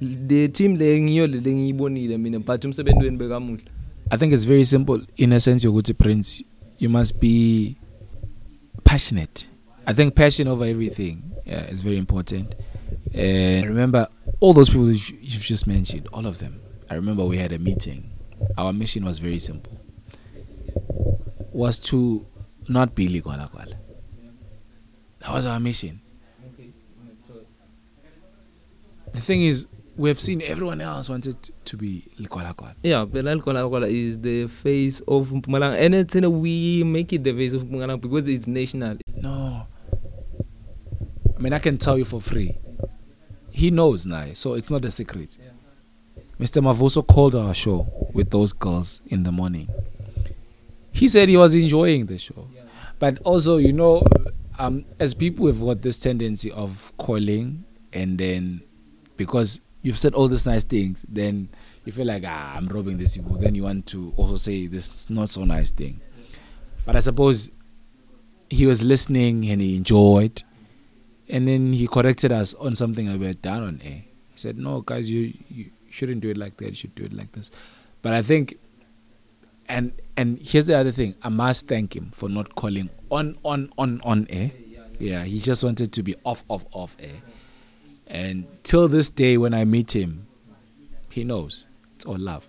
A: the team le ngiyole lengiyibonile mina but umsebenzi wenu bekamuhle
B: i think it's very simple in a sense yokuthi prince you must be passionate i think passion over everything yeah is very important and uh, remember all those people you've just mentioned all of them i remember we had a meeting our mission was very simple was to not be likwala kwala that was our mission the thing is we have seen everyone else wanted to be ligwalagwala
A: yeah phela ligwalagwala is the face of Mpumalanga and it's in a we make it the face of Mpumalanga because it's national
B: no I mean I can tell you for free he knows now so it's not a secret yeah. Mr Mavuso called our show with those girls in the morning he said he was enjoying the show yeah. but also you know um as people have got this tendency of calling and then because you've said all these nice things, then you feel like ah, I'm robbing these people. Then you want to also say this not so nice thing. But I suppose he was listening and he enjoyed, and then he corrected us on something that we had done on air. He said, "No, guys, you you shouldn't do it like that. You should do it like this." But I think, and and here's the other thing. I must thank him for not calling on on on on air. Yeah, he just wanted to be off off off air. And till this day, when I meet him, he knows it's all love.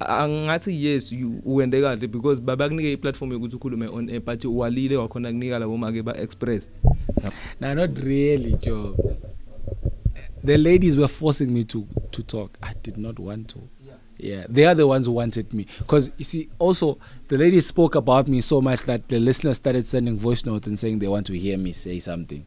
A: angathi yes you wende kahle because babakunike iplatform yokuthi ukhulume on air but walile wakhona kunika labo make ba express
B: no not really job the ladies were forcing me to to talk i did not want to yeah, yeah. they are the ones who wanted me because you see also the ladies spoke about me so much that the listeners started sending voice notes and saying they want to hear me say something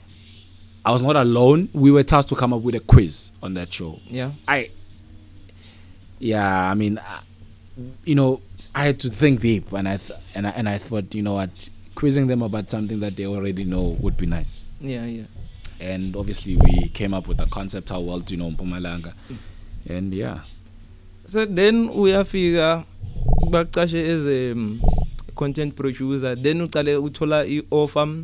B: I was not alone. We were tasked to come up with a quiz on that show.
A: Yeah.
B: I. Yeah, I mean, I, uh, you know, I had to think deep, and I th- and I, and I thought, you know what, quizzing them about something that they already know would be nice.
A: Yeah, yeah.
B: And obviously, we came up with the concept how well do you know Mpumalanga, mm. and yeah.
A: So then we have figure, Bakashe is a um, content producer. Then utale utola
B: i offer.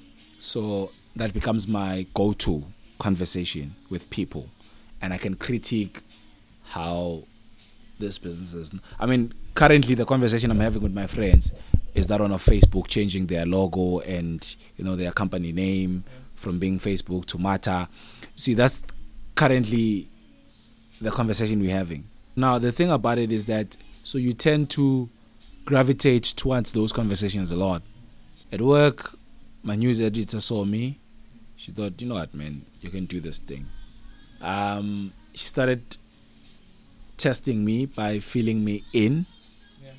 B: so that becomes my go-to conversation with people and I can critique how this business is I mean currently the conversation I'm having with my friends is that on a Facebook changing their logo and you know their company name from being Facebook to Mata see that's currently the conversation we're having now the thing about it is that so you tend to gravitate towards those conversations a lot at work my news editor saw me she thought, you know what, man, you can do this thing. Um, she started testing me by filling me in, yeah.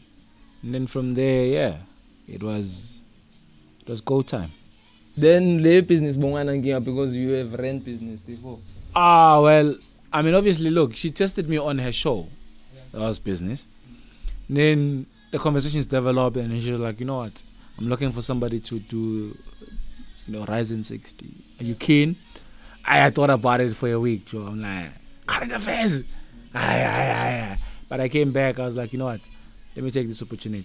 B: and then from there, yeah, it was it was go time.
A: Then lay business bongana because you have rent business before.
B: Ah well, I mean obviously look, she tested me on her show. Yeah. That was business. And then the conversations developed and she was like, you know what, I'm looking for somebody to do you know, Ryzen 60. Are you keen? I, I thought about it for a week, Joe. I'm like, current affairs. Aye, aye, aye. But I came back, I was like, you know what? Let me take this opportunity.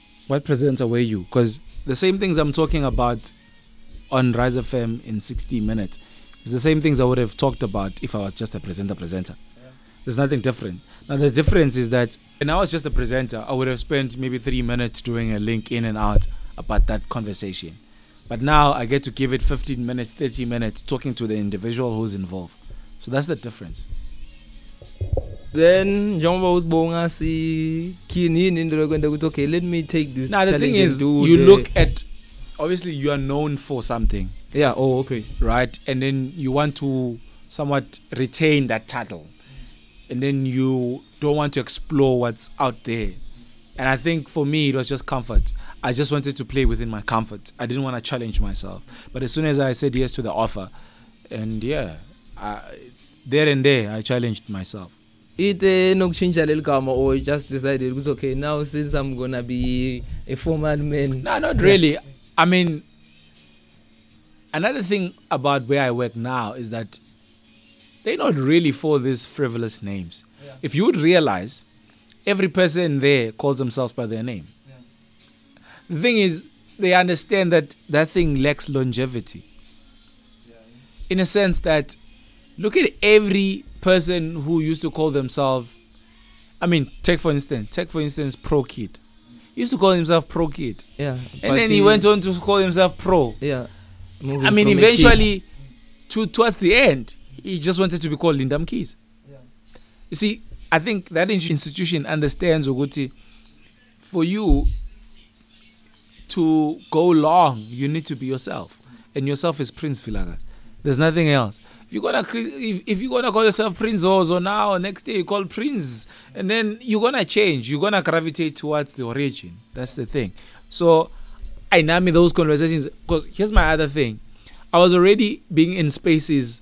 B: what presenter were you because the same things i'm talking about on rise fm in 60 minutes it's the same things i would have talked about if i was just a presenter presenter yeah. there's nothing different now the difference is that when i was just a presenter i would have spent maybe three minutes doing a link in and out about that conversation But now I get to give it 15 minutes, 30 minutes talking to the individual who's involved. So that's the difference.
A: Then njengoba usibonga si kini into lokwenda ukuthi okay let me take this
B: Now the thing is you
A: the...
B: look at obviously you are known for something.
A: Yeah, oh okay.
B: Right? And then you want to somewhat retain that title. And then you don't want to explore what's out there And I think for me, it was just comfort. I just wanted to play within my comfort. I didn't want to challenge myself. But as soon as I said yes to the offer, and yeah, I, there and there, I challenged myself.
A: ite eh, nokushintsha leli gama or just decided ukuthi okay now since i'm gonna be a formal man
B: no not really i mean another thing about where i work now is that they're not really for these frivolous names yeah. if you would realize every person there calls themselves by their name. Yeah. The thing is, they understand that that thing lacks longevity. Yeah. In a sense that, look at every person who used to call themselves, I mean, take for instance, take for instance, Pro Kid. He used to call himself Pro Kid.
A: Yeah.
B: And then he, he, went on to call himself Pro.
A: Yeah. Moving
B: I mean, eventually, to, towards the end, he just wanted to be called Lindam Keys. Yeah. You see, i think that institution understands ukuthi for you to go long you need to be yourself and yourself is prince vilaga there's nothing else if you're gonna if, if you're gonna call yourself prince ozo now next day you call prince and then you're gonna change you're gonna gravitate towards the origin that's the thing so i nami those conversations because here's my other thing i was already being in spaces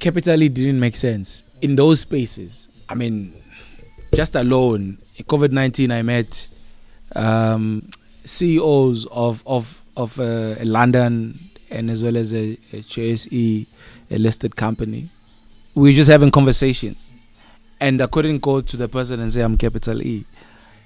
B: capital e didn't make sense in those spaces i mean just alone COVID-19 I met um CEOs of of of uh, London and as well as a, a JSE a listed company we we're just having conversations and I couldn't go to the person and say I'm capital E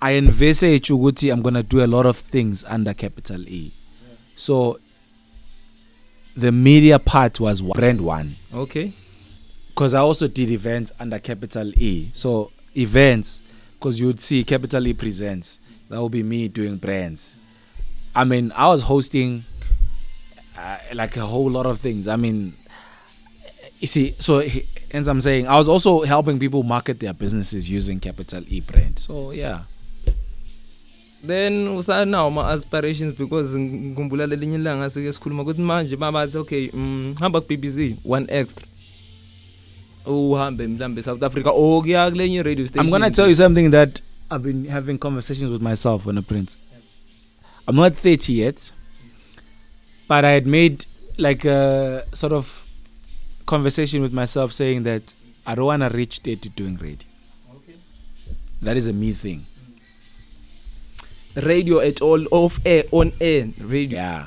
B: I envisage ukuthi I'm going to do a lot of things under capital E so the media part was brand one
A: okay
B: because I also did events under capital E so events because you'd see capital E presents that would be me doing brands I mean I was hosting uh, like a whole lot of things I mean you see, so he, as I'm saying, I was also helping people market their businesses using Capital E brand. So yeah.
A: then usanawo ama-aspirations because ngikhumbula lelinye ilanga sike sikhuluma ukuthi manje babathi okay um, hamba ku-bbz one extra uhambe mhlawumbe south africa or kuya kulenye radio station
B: i'm gonna tell you something that i've been having conversations with myself on a prince i'm not 30 yet but i had made like a sort of conversation with myself saying that I don't want to reach 30 doing radio. Okay. That is a me thing. Mm.
A: Radio at all, off air, on air, radio.
B: Yeah.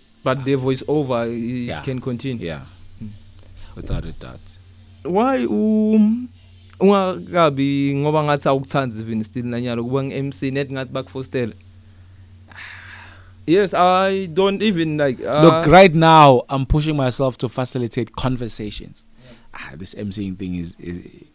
A: but their voice over it
B: yeah.
A: can continue
B: yeah mm. without a doubt
A: why um ungakabi ngoba ngathi awukuthandi even still nanyalo kuba ngi-mc net ngathi bakufostele yes i don't even like uh,
B: look right now i'm pushing myself to facilitate conversations yeah. ah, this mcing thing is, is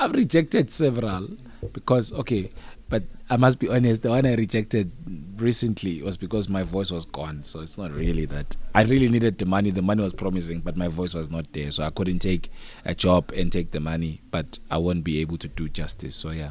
B: i've rejected several because okay I must be honest, the one I rejected recently was because my voice was gone. So it's not really that. I really needed the money. The money was promising, but my voice was not there. So I couldn't take a job and take the money, but I won't be able to do justice. So yeah.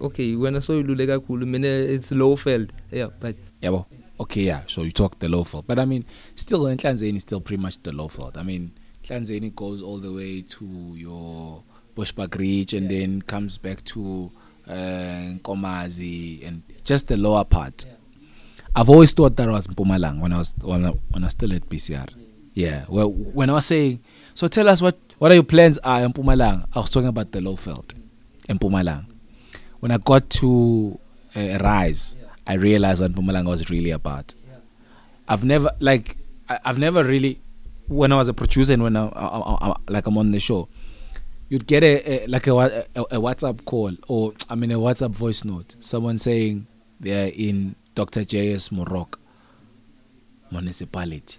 A: okay wena soyilule kakhulu mina it's lowfield yeah but
B: yabo okay yeah so you talk the lowfield but i mean still enhlanzeni is still pretty much the lowfield i mean enhlanzeni goes all the way to your bushbuck reach and yeah. then comes back to uh, Nkomazi and just the lower part yeah. I've always thought that I was Mpumalang when I was when I, when I was still at BCR. Yeah. Well, when I was saying, so tell us what what are your plans are ah, in Mpumalang? I was talking about the Lowveld in Mpumalang. When I got to uh, Rise, I realized what Mpumalang was really about. I've never like I, I've never really when I was a producer and when I, I, I, I like I'm on the show, you'd get a, a like a, a, a WhatsApp call or I mean a WhatsApp voice note, someone saying they're in Dr. JS Morok municipality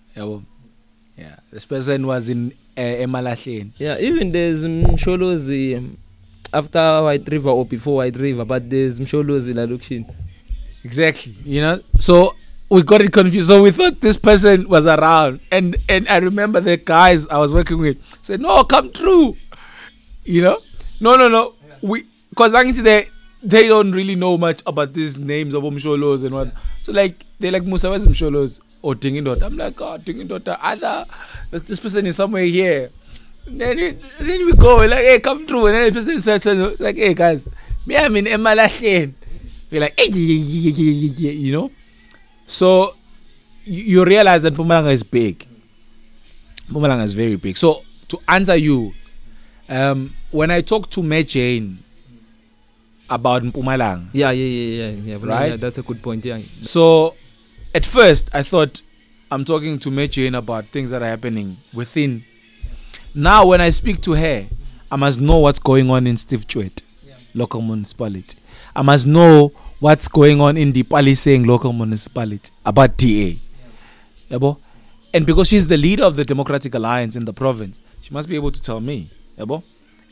B: yabo yeah this person was in eh, emalahleni
A: yeah even there's msholozi um, after white river or before white river but there's msholozi la location
B: exactly you know so we got it confused. So we thought this person was around, and and I remember the guys I was working with said, "No, come through," you know. No, no, no. We because I think the they don't really know much about these names of umsholos and what. So like they're like Musa was umsholos or Dingindoda. I'm like, oh Dingindoda, other this person is somewhere here. And then we, then we go like, hey, come through. And then the person starts it's like, hey guys, me I'm in Emalahleni. We're like, hey, you know. So you, you realize that Pumalanga is big. Pumalanga is very big. So to answer you, um, when I talk to Mejane about Mpumalanga.
A: Yeah, yeah, yeah, yeah. yeah.
B: Right?
A: yeah that's a good point. Yeah.
B: So at first I thought I'm talking to Mejane about things that are happening within. Now when I speak to her, I must know what's going on in Steve Chwet, yeah. local municipality. I must know what's going on in the Palisang local municipality about DA. Yeah. Yabo? And because she's the leader of the Democratic Alliance in the province, she must be able to tell me. Yabo?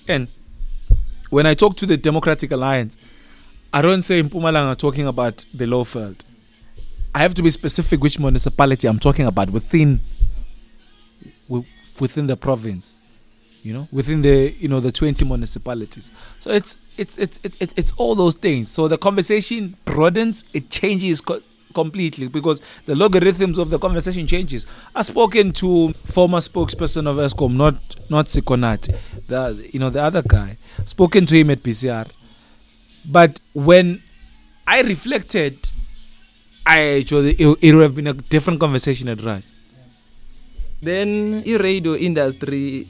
B: And when I talk to the Democratic Alliance, I don't say Mpumalanga talking about the law field. I have to be specific which municipality I'm talking about within within the province, you know, within the you know the 20 municipalities. So it's it's it's it's, it's all those things. So the conversation broadens, it changes completely because the logarithms of the conversation changes. I spoken to former spokesperson of ESCOM, not not Sikonati, the you know the other guy. Spoken to him at PCR, but when I reflected, I actually it, it would have been a different conversation at Rise.
A: Then the radio industry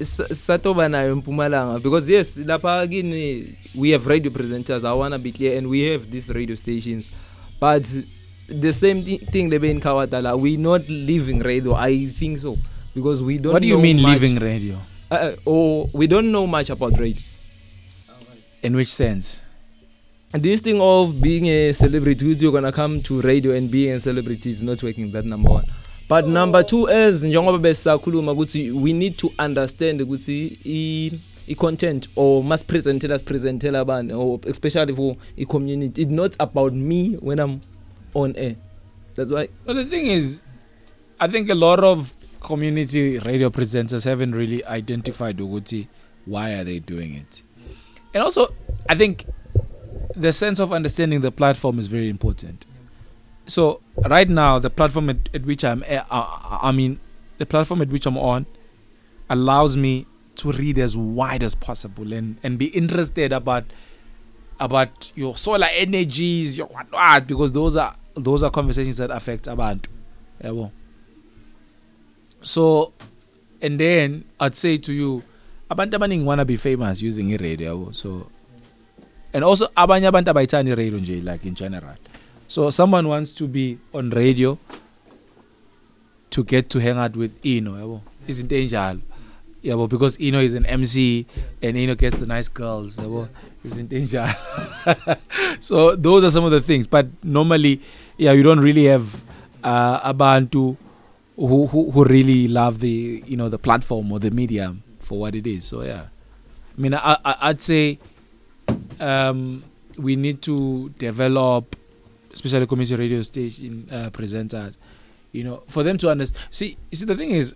A: satoba nayo empumalanga because yes lapha kini we have radio presenters i want to be clear and we have these radio stations but the same th- thing lebe in Kawadala we not leaving radio I think so because we don't
B: What do you
A: know
B: mean
A: much,
B: leaving radio?
A: Uh, uh, or we don't know much about radio.
B: In which sense?
A: And this thing of being a celebrity, you're gonna come to radio and being a celebrity is not working. That number one. but number 2 as njengoba besakhuluma ukuthi we need to understand ukuthi i i-content or must presentela sipresentela abane or especially for i-community it's not about me when i'm on air that's why
B: but the thing is i think a lot of community radio presenters haven't really identified ukuthi why are they doing it and also i think the sense of understanding the platform is very important so right now the platform at, at which I'm uh, I mean the platform at which I'm on allows me to read as wide as possible and and be interested about about your solar energies your what, what because those are those are conversations that affect abantu yabo so and then I'd say to you abantu abaningi wanna be famous using i radio yabo so and also abanye abantu abayithanda i radio nje like in general So someone wants to be on radio to get to hang out with Ino yabo izinto enjalo yabo because Ino is an MC and Ino gets the nice girls yabo izinto enjalo so those are some of the things but normally yeah you don't really have uh, abantu who, who who really love the you know the platform or the media for what it is so yeah I mean I, I I'd say um we need to develop especially community radio station uh, presenters you know for them to understand see see the thing is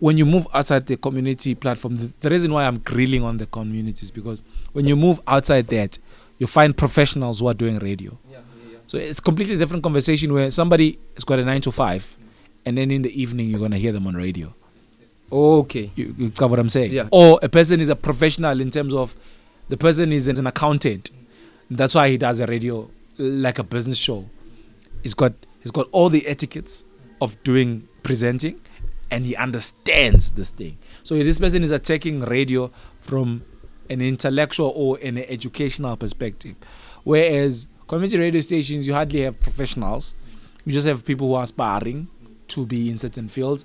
B: when you move outside the community platform the, the reason why I'm grilling on the communities because when you move outside that you find professionals who are doing radio yeah, yeah, yeah. so it's completely different conversation where somebody has got a 9 to 5 mm. and then in the evening you're going to hear them on radio
A: okay
B: you, you cover what I'm saying
A: yeah.
B: or a person is a professional in terms of the person is an accountant mm. that's why he does a radio like a business show. He's got he's got all the etiquettes of doing presenting, and he understands this thing. So this person is attacking radio from an intellectual or an educational perspective, whereas community radio stations you hardly have professionals. You just have people who are aspiring to be in certain fields,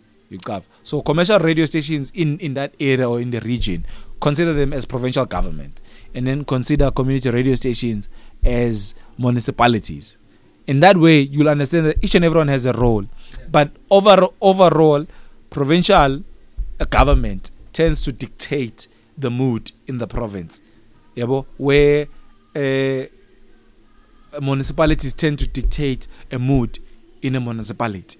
B: you have so commercial radio stations in in that area or in the region consider them as provincial government and then consider community radio stations as municipalities. In that way, you'll understand that each and everyone has a role. But over, overall, provincial uh, government tends to dictate the mood in the province. Yabo, where uh, municipalities tend to dictate a mood in a municipality.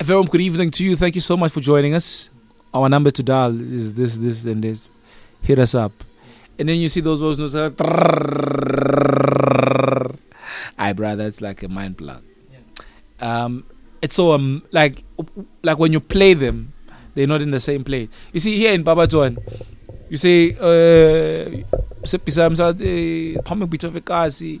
B: a very good evening to you thank you so much for joining us our number to dial is this this and this hit us up and then you see those voice notes. I brother, it's like a mind plug. Yeah. Um, it's so um like like when you play them, they're not in the same place. You see here in Babaton, you say uh comic bit of a kasi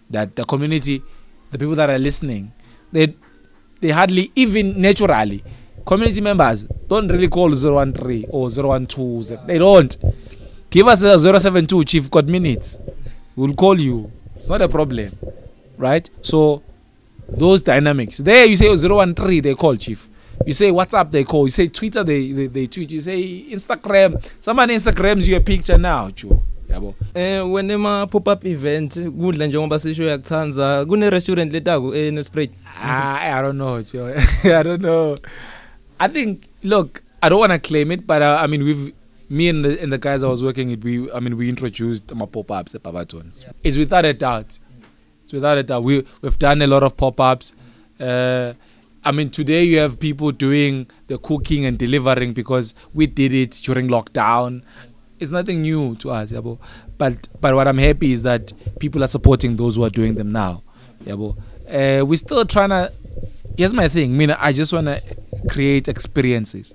B: that the community, the people that are listening, they they hardly even naturally community members don't really call 013 or 012 yeah. they don't give us a 072 chief got minutes we'll call you it's not a problem right? So those dynamics. There you say 013, they call chief. You say WhatsApp, they call. You say Twitter, they, they, they tweet. You say Instagram. Someone Instagrams your picture now, Joe. yabo
A: eh wena ma pop up event kudla njengoba sisho yakuthanza kune restaurant letako ene eh, spread
B: ah i don't know Joe. i don't know i think look i don't want to claim it but uh, i mean we've me and the, and the guys i was working with we i mean we introduced my pop ups at Barberton yeah. it's without a doubt It's without a doubt. We we've done a lot of pop ups. Uh, I mean, today you have people doing the cooking and delivering because we did it during lockdown. It's nothing new to us, yabo. But but what I'm happy is that people are supporting those who are doing them now, yabo. Uh, we're still trying to. Here's my thing. I mean, I just want to create experiences,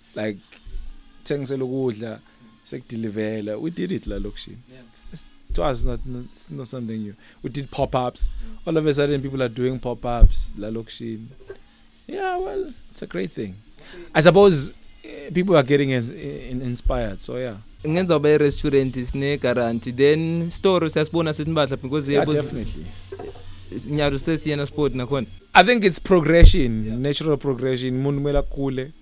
C: like
B: thengisela ukudla sekudilivela we did it la lokushini yeah. it was not, not it's not something new we did pop-ups all of a sudden people are doing pop-ups lalokishini yeah well it's a great thing i suppose uh, people are getting in, in, inspired so yeah
A: ngenza ube restaurant isine guarantee then store siyasibona sithibadla because yebo yeah,
B: definitely
A: nyaro sesiyena sport nakhona
B: i think it's progression yeah. natural progression munhu mela kule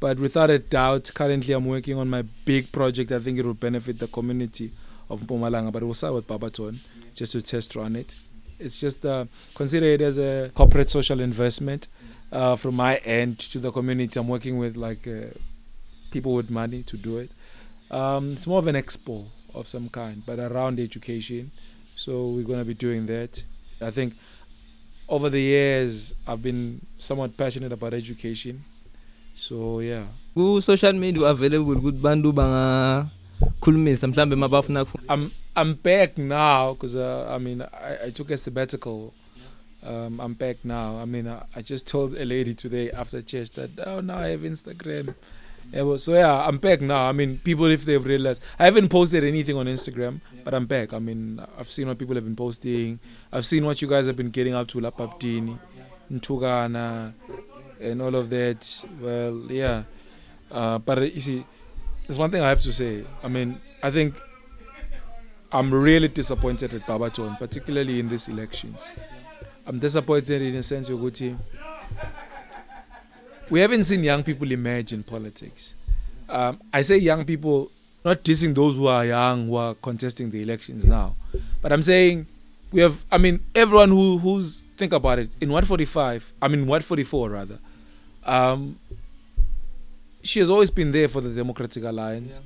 B: But without a doubt, currently I'm working on my big project. I think it will benefit the community. of Mpumalanga, but we'll start with Barberton just to test run it. It's just uh, consider it as a corporate social investment uh, from my end to the community. I'm working with like uh, people with money to do it. Um, it's more of an expo of some kind, but around education. So we're going to be doing that. I think over the years I've been somewhat passionate about education. So yeah.
A: Ku social media available kubantu banga khulumisa mhlambe mabafuna
B: I'm I'm back now because uh, I mean I, I took a sabbatical um I'm back now I mean I, I just told a lady today after church that oh now I have Instagram yeah, so yeah I'm back now I mean people if they've realized I haven't posted anything on Instagram but I'm back I mean I've seen what people have been posting I've seen what you guys have been getting up to lapha bdini ntukana and all of that well yeah uh but you see there's one thing I have to say. I mean, I think I'm really disappointed with Babaton, particularly in these elections. I'm disappointed in the sense of Guti. We haven't seen young people emerge in politics. Um, I say young people, not dissing those who are young who are contesting the elections now, but I'm saying we have. I mean, everyone who who's think about it in 145. I mean, 144 rather. Um, she has always been there for the Democratic Alliance.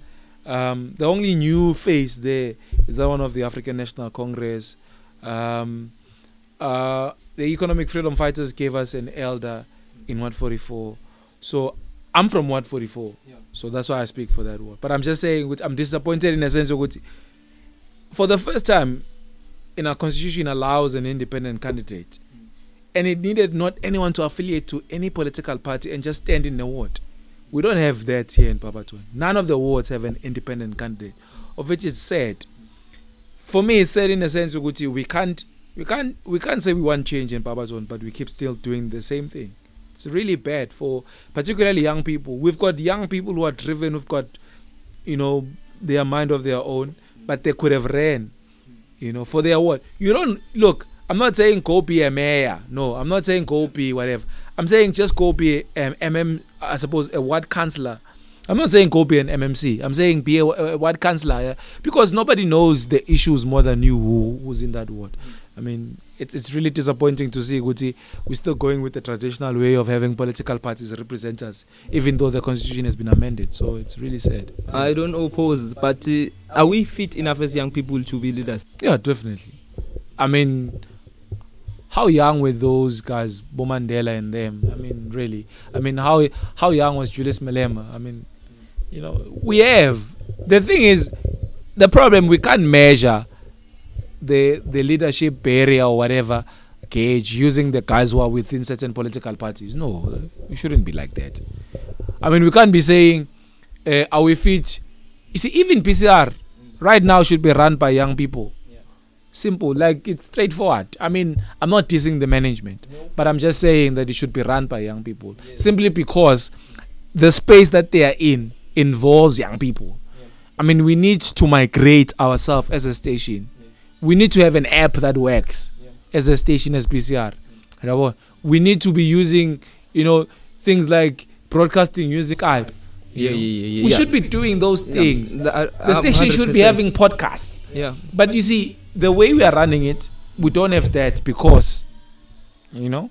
B: Yeah. Um, the only new face there is that one of the African National Congress. Um, uh, the Economic Freedom Fighters gave us an elder in Ward 44. So I'm from Ward 44.
A: Yeah.
B: So that's why I speak for that ward. But I'm just saying, I'm disappointed in a sense of for the first time in our constitution allows an independent candidate. Mm. And it needed not anyone to affiliate to any political party and just stand in the ward. We don't have that here in Papatone. None of the wards have an independent candidate, of which it's sad. For me, it's sad in the sense ukuthi we can't we can't we can't say we want change in Papatone, but we keep still doing the same thing. It's really bad for particularly young people. We've got young people who are driven, who've got you know their mind of their own, but they could have ran, you know, for their what. You don't look. I'm not saying go be a mayor. No, I'm not saying go be whatever. I'm saying just go be an MM, I suppose, a ward councillor. I'm not saying go be an MMC. I'm saying be a, a ward councillor yeah? because nobody knows the issues more than you who, who's in that ward. I mean, it, it's really disappointing to see Guti. We're still going with the traditional way of having political parties represent us, even though the constitution has been amended. So it's really sad.
A: I don't oppose, but uh, are we fit enough as young people to be leaders?
B: Yeah, definitely. I mean, how young were those guys, Bomandela and them? I mean, really. I mean, how how young was Julius Malema? I mean, you know, we have. The thing is, the problem we can't measure the the leadership barrier or whatever gauge using the guys who are within certain political parties. No, we shouldn't be like that. I mean, we can't be saying, uh, are we fit? You see, even PCR right now should be run by young people. simple like it's straightforward i mean i'm not dissing the management but i'm just saying that it should be run by young people yes. simply because the space that they are in involves young people yes. i mean we need to migrate ourselves as a station yes. we need to have an app that works as a station as pcr we need to be using you know things like broadcasting music app
A: yeah, yeah, yeah, yeah,
B: we
A: yeah.
B: should be doing those things. Yeah.
A: The, uh,
B: the station 100%. should be having podcasts.
A: Yeah.
B: But you see, the way we are running it, we don't have that because, you know,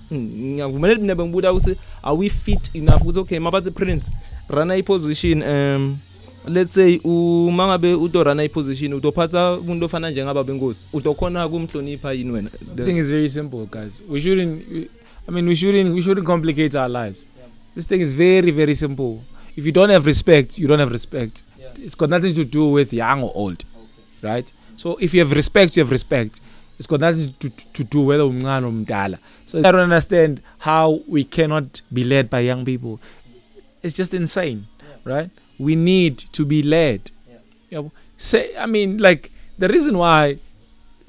A: ngiyavumelana mina bengibuda ukuthi are we fit enough ukuthi okay mabathi prince rana iposition um let's say uma ngabe utorana iposition utophatha umuntu ofana njengaba bengosi utokhona kumhlonipha yini wena
B: the thing is very simple guys we shouldn't i mean we shouldn't we shouldn't complicate our lives yeah. this thing is very very simple if you don't have respect you don't have respect yeah. it's got nothing to do with young or old okay. right so if you have respect you have respect it's got nothing to, to, to do whether umncane or mdala So I don't understand how we cannot be led by young people. It's just insane, yeah. right? We need to be led. Yeah. You know, say, I mean, like the reason why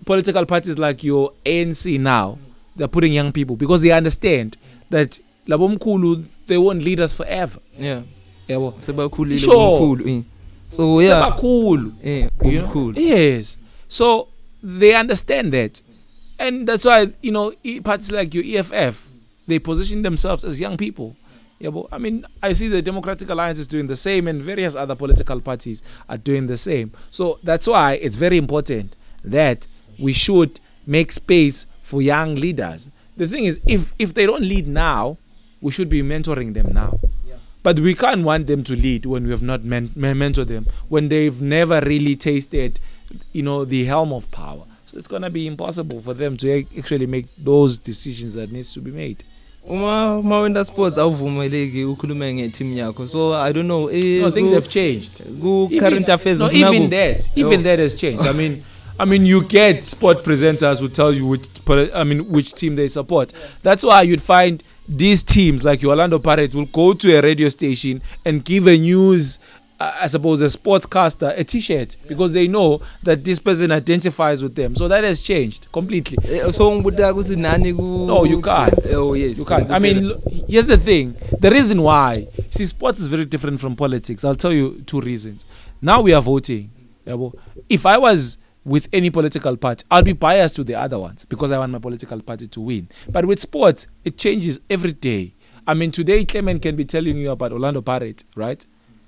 B: political parties like your ANC now mm. they're putting young people because they understand mm. that labomkhulu they won't lead us forever.
A: Yeah.
B: Yabo
A: sebakhulile umkhulu. Eh. So yeah.
B: Sebakhulu. Yeah,
A: umkhulu.
B: Yes. So they understand that. Yeah. and that's why you know e, parties like your EFF they position themselves as young people. Yeah, but I mean, I see the Democratic Alliance is doing the same, and various other political parties are doing the same. So that's why it's very important that we should make space for young leaders. The thing is, if if they don't lead now, we should be mentoring them now. Yeah. But we can't want them to lead when we have not men- mentored them, when they've never really tasted, you know, the helm of power. So it's going to be impossible for them to actually make those decisions that needs to be made.
A: uma uma wenda sports awuvumeleki ukhulume ngeteam yakho so i don't know eh,
B: no, things
A: go,
B: have changed
A: ku current affairs
B: no, even
A: go.
B: that even
A: no.
B: that has changed i mean I mean, you get sport presenters who tell you which, I mean, which team they support. Yeah. That's why you'd find these teams like Orlando Pirates will go to a radio station and give a news I uh, suppose a sportscaster a t-shirt because they know that this person identifies with them so that has changed completely
A: eh, eh, so ngibuda ukuthi nani ku
B: No you can't
A: oh yes
B: you can't I mean here's the thing the reason why see sports is very different from politics I'll tell you two reasons now we are voting yabo if I was with any political party I'll be biased to the other ones because I want my political party to win but with sports it changes every day I mean today Clement can be telling you about Orlando Pirates right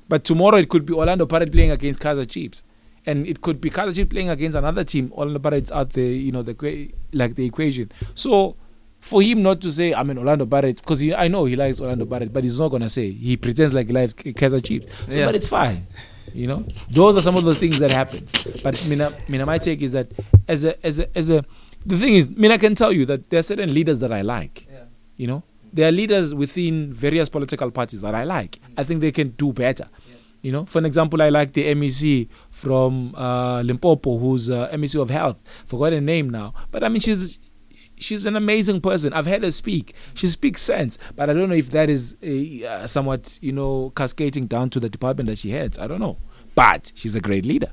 B: But tomorrow it could be Orlando Pirates playing against Kaiser Chiefs, and it could be Kaiser Chiefs playing against another team. Orlando Pirates out the you know the like the equation. So for him not to say I'm an Orlando Pirates because I know he likes Orlando Pirates, but he's not gonna say he pretends like he likes Kaiser Chiefs. So,
A: yeah.
B: but it's fine. You know, those are some of the things that happen. But Mina, Mina, my take is that as a as a as a the thing is, Mina can tell you that there are certain leaders that I like. Yeah. You know, there are leaders within various political parties that I like. I think they can do better. You know, for an example, I like the MEC from uh, Limpopo, who's uh, MEC of Health. Forgot her name now, but I mean, she's she's an amazing person. I've heard her speak. She speaks sense, but I don't know if that is a, uh, somewhat, you know, cascading down to the department that she heads. I don't know, but she's a great leader.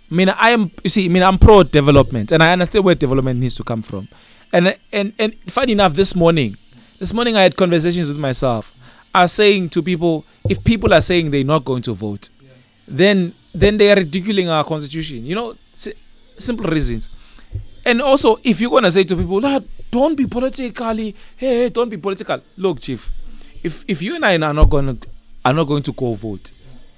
B: mina I am you see mina I'm pro development and I understand where development needs to come from. And and and funny enough this morning this morning I had conversations with myself. I was saying to people if people are saying they're not going to vote yeah. then then they are ridiculing our constitution. You know si- simple reasons. And also if you're going to say to people that don't be politically hey, hey don't be political. Look chief if if you and I are not going to are not going to go vote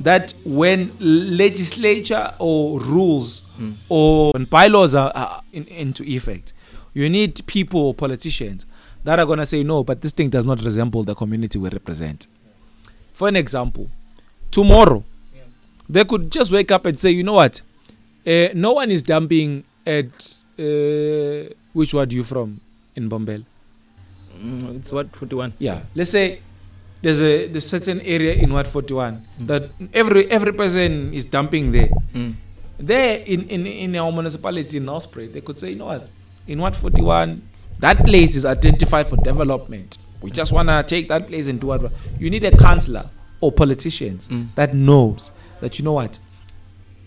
B: that when legislature or rules mm. or bylaws are, are in, into effect, you need people or politicians that are going to say, no, but this thing does not resemble the community we represent. For an example, tomorrow. Yeah. They could just wake up and say, you know what? Uh, no one is dumping at uh, which ward you from in Bombela?
A: Mm, it's what 41.
B: Yeah. Let's say there's a there's certain area in ward 41 mm. that every every person is dumping there.
A: Mm.
B: There in, in, in our municipality in Osprey, they could say, you know what? In ward 41, that place is identified for development. We just want to take that place and do whatever. You need a councillor or politicians
A: mm.
B: that knows that you know what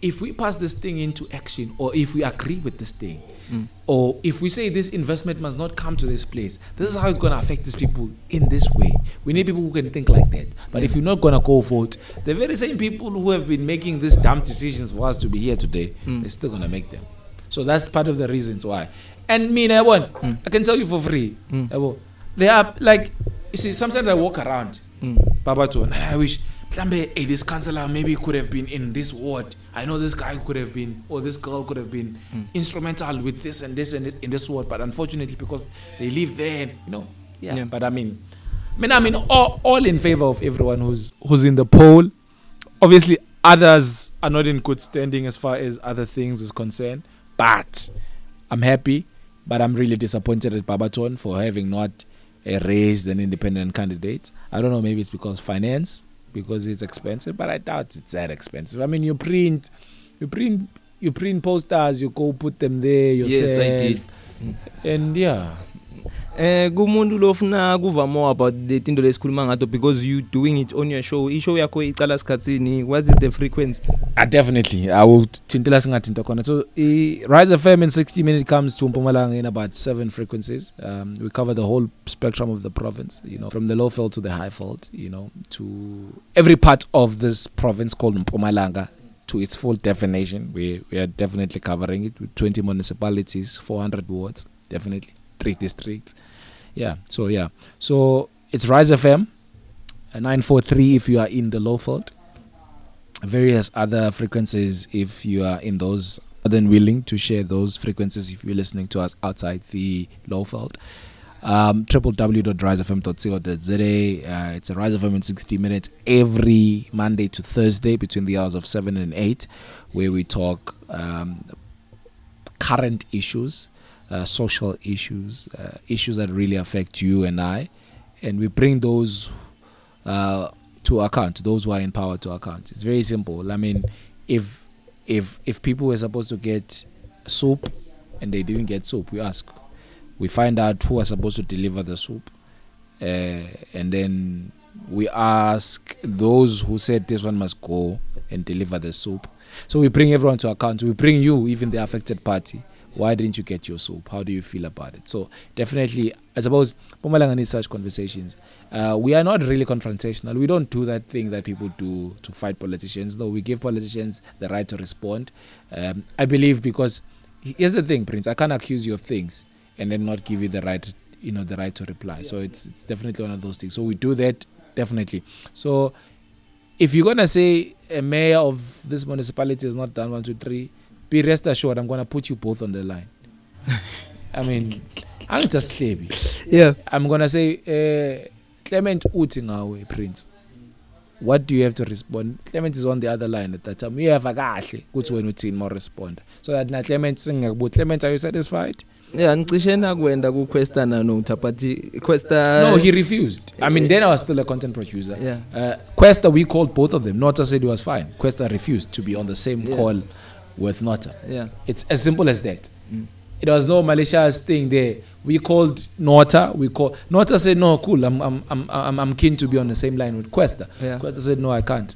B: if we pass this thing into action or if we agree with this thing
A: mm.
B: or if we say this investment must not come to this place this is how it's going to affect these people in this way we need people who can think like that but yeah. if you're not going to go vote the very same people who have been making these dumb decisions for us to be here today
A: mm.
B: they're still going to make them so that's part of the reasons why and me I, want, mm. I can tell you for free
A: mm.
B: they are like you see sometimes i walk around
A: Mm.
B: baba tsona ah, i wish mhlambe hey this counselor maybe could have been in this ward i know this guy could have been or this girl could have been
A: mm.
B: instrumental with this and this and this, in this ward but unfortunately because they live there you know yeah,
A: yeah.
B: but i mean I mean, I mean all, all in favor of everyone who's who's in the poll obviously others are not in good standing as far as other things is concerned but i'm happy but i'm really disappointed at Babaton for having not uh, raised an independent candidate I don't know, maybe it's because finance, because it's expensive, but I doubt it's that expensive. I mean, you print, you print, you print posters, you go put them there yourself.
A: Yes, I did.
B: And yeah,
A: Eh kumuntu lofuna kuva more about the tindo lesikhuluma ngato because you doing it on your show. Ishow yakho icala sikhatsini? What is the frequency?
B: Ah definitely. I will thintela singathinta khona. So i Rise FM in 60 minutes comes to Mpumalanga in about seven frequencies. Um we cover the whole spectrum of the province, you know, from the low veld to the high veld, you know, to every part of this province called Mpumalanga to its full definition. We we are definitely covering it with 20 municipalities, 400 wards, definitely. three districts. Yeah. So yeah. So it's Rise FM, uh, nine four three if you are in the Lowveld. Various other frequencies if you are in those. Then we link to share those frequencies if you're listening to us outside the Lowveld. Um, www.risefm.co.za. Uh, it's a Rise FM in 60 minutes every Monday to Thursday between the hours of 7 and 8, where we talk um, current issues uh, social issues, uh, issues that really affect you and I, and we bring those uh, to account, those who are in power to account. It's very simple. I mean, if if if people were supposed to get soup and they didn't get soup, we ask, we find out who are supposed to deliver the soup, uh, and then we ask those who said this one must go and deliver the soup. So we bring everyone to account. We bring you, even the affected party, why didn't you get your soap how do you feel about it so definitely i suppose pumalanga needs such conversations uh, we are not really confrontational we don't do that thing that people do to fight politicians no we give politicians the right to respond um, i believe because here's the thing prince i can't accuse you of things and then not give you the right you know the right to reply yeah. so it's it's definitely one of those things so we do that definitely so if you're going to say a mayor of this municipality has not done one two three be rest assured i'm going to put you both on the line i mean angidasihlebi
A: yeah
B: i'm going to say eh uh, Clement uthi ngawe prince what do you have to respond Clement is on the other line at that time uyeva kahle ukuthi wena uthini mo respond so that na Clement singakubuthi Clement are you satisfied
A: yeah ngicishe nakwenda ku question nanotha but questa
B: no he refused i mean then i was still a content producer
A: yeah.
B: uh questa we called both of them nota said he was fine questa refused to be on the same
A: yeah.
B: call with Nota.
A: Yeah.
B: It's as simple as that. Mm. It was no malicious thing there. We called Nota. We called Nota said no, cool. I'm I'm I'm I'm keen to be on the same line with Questa.
A: Yeah.
B: Questa said no, I can't.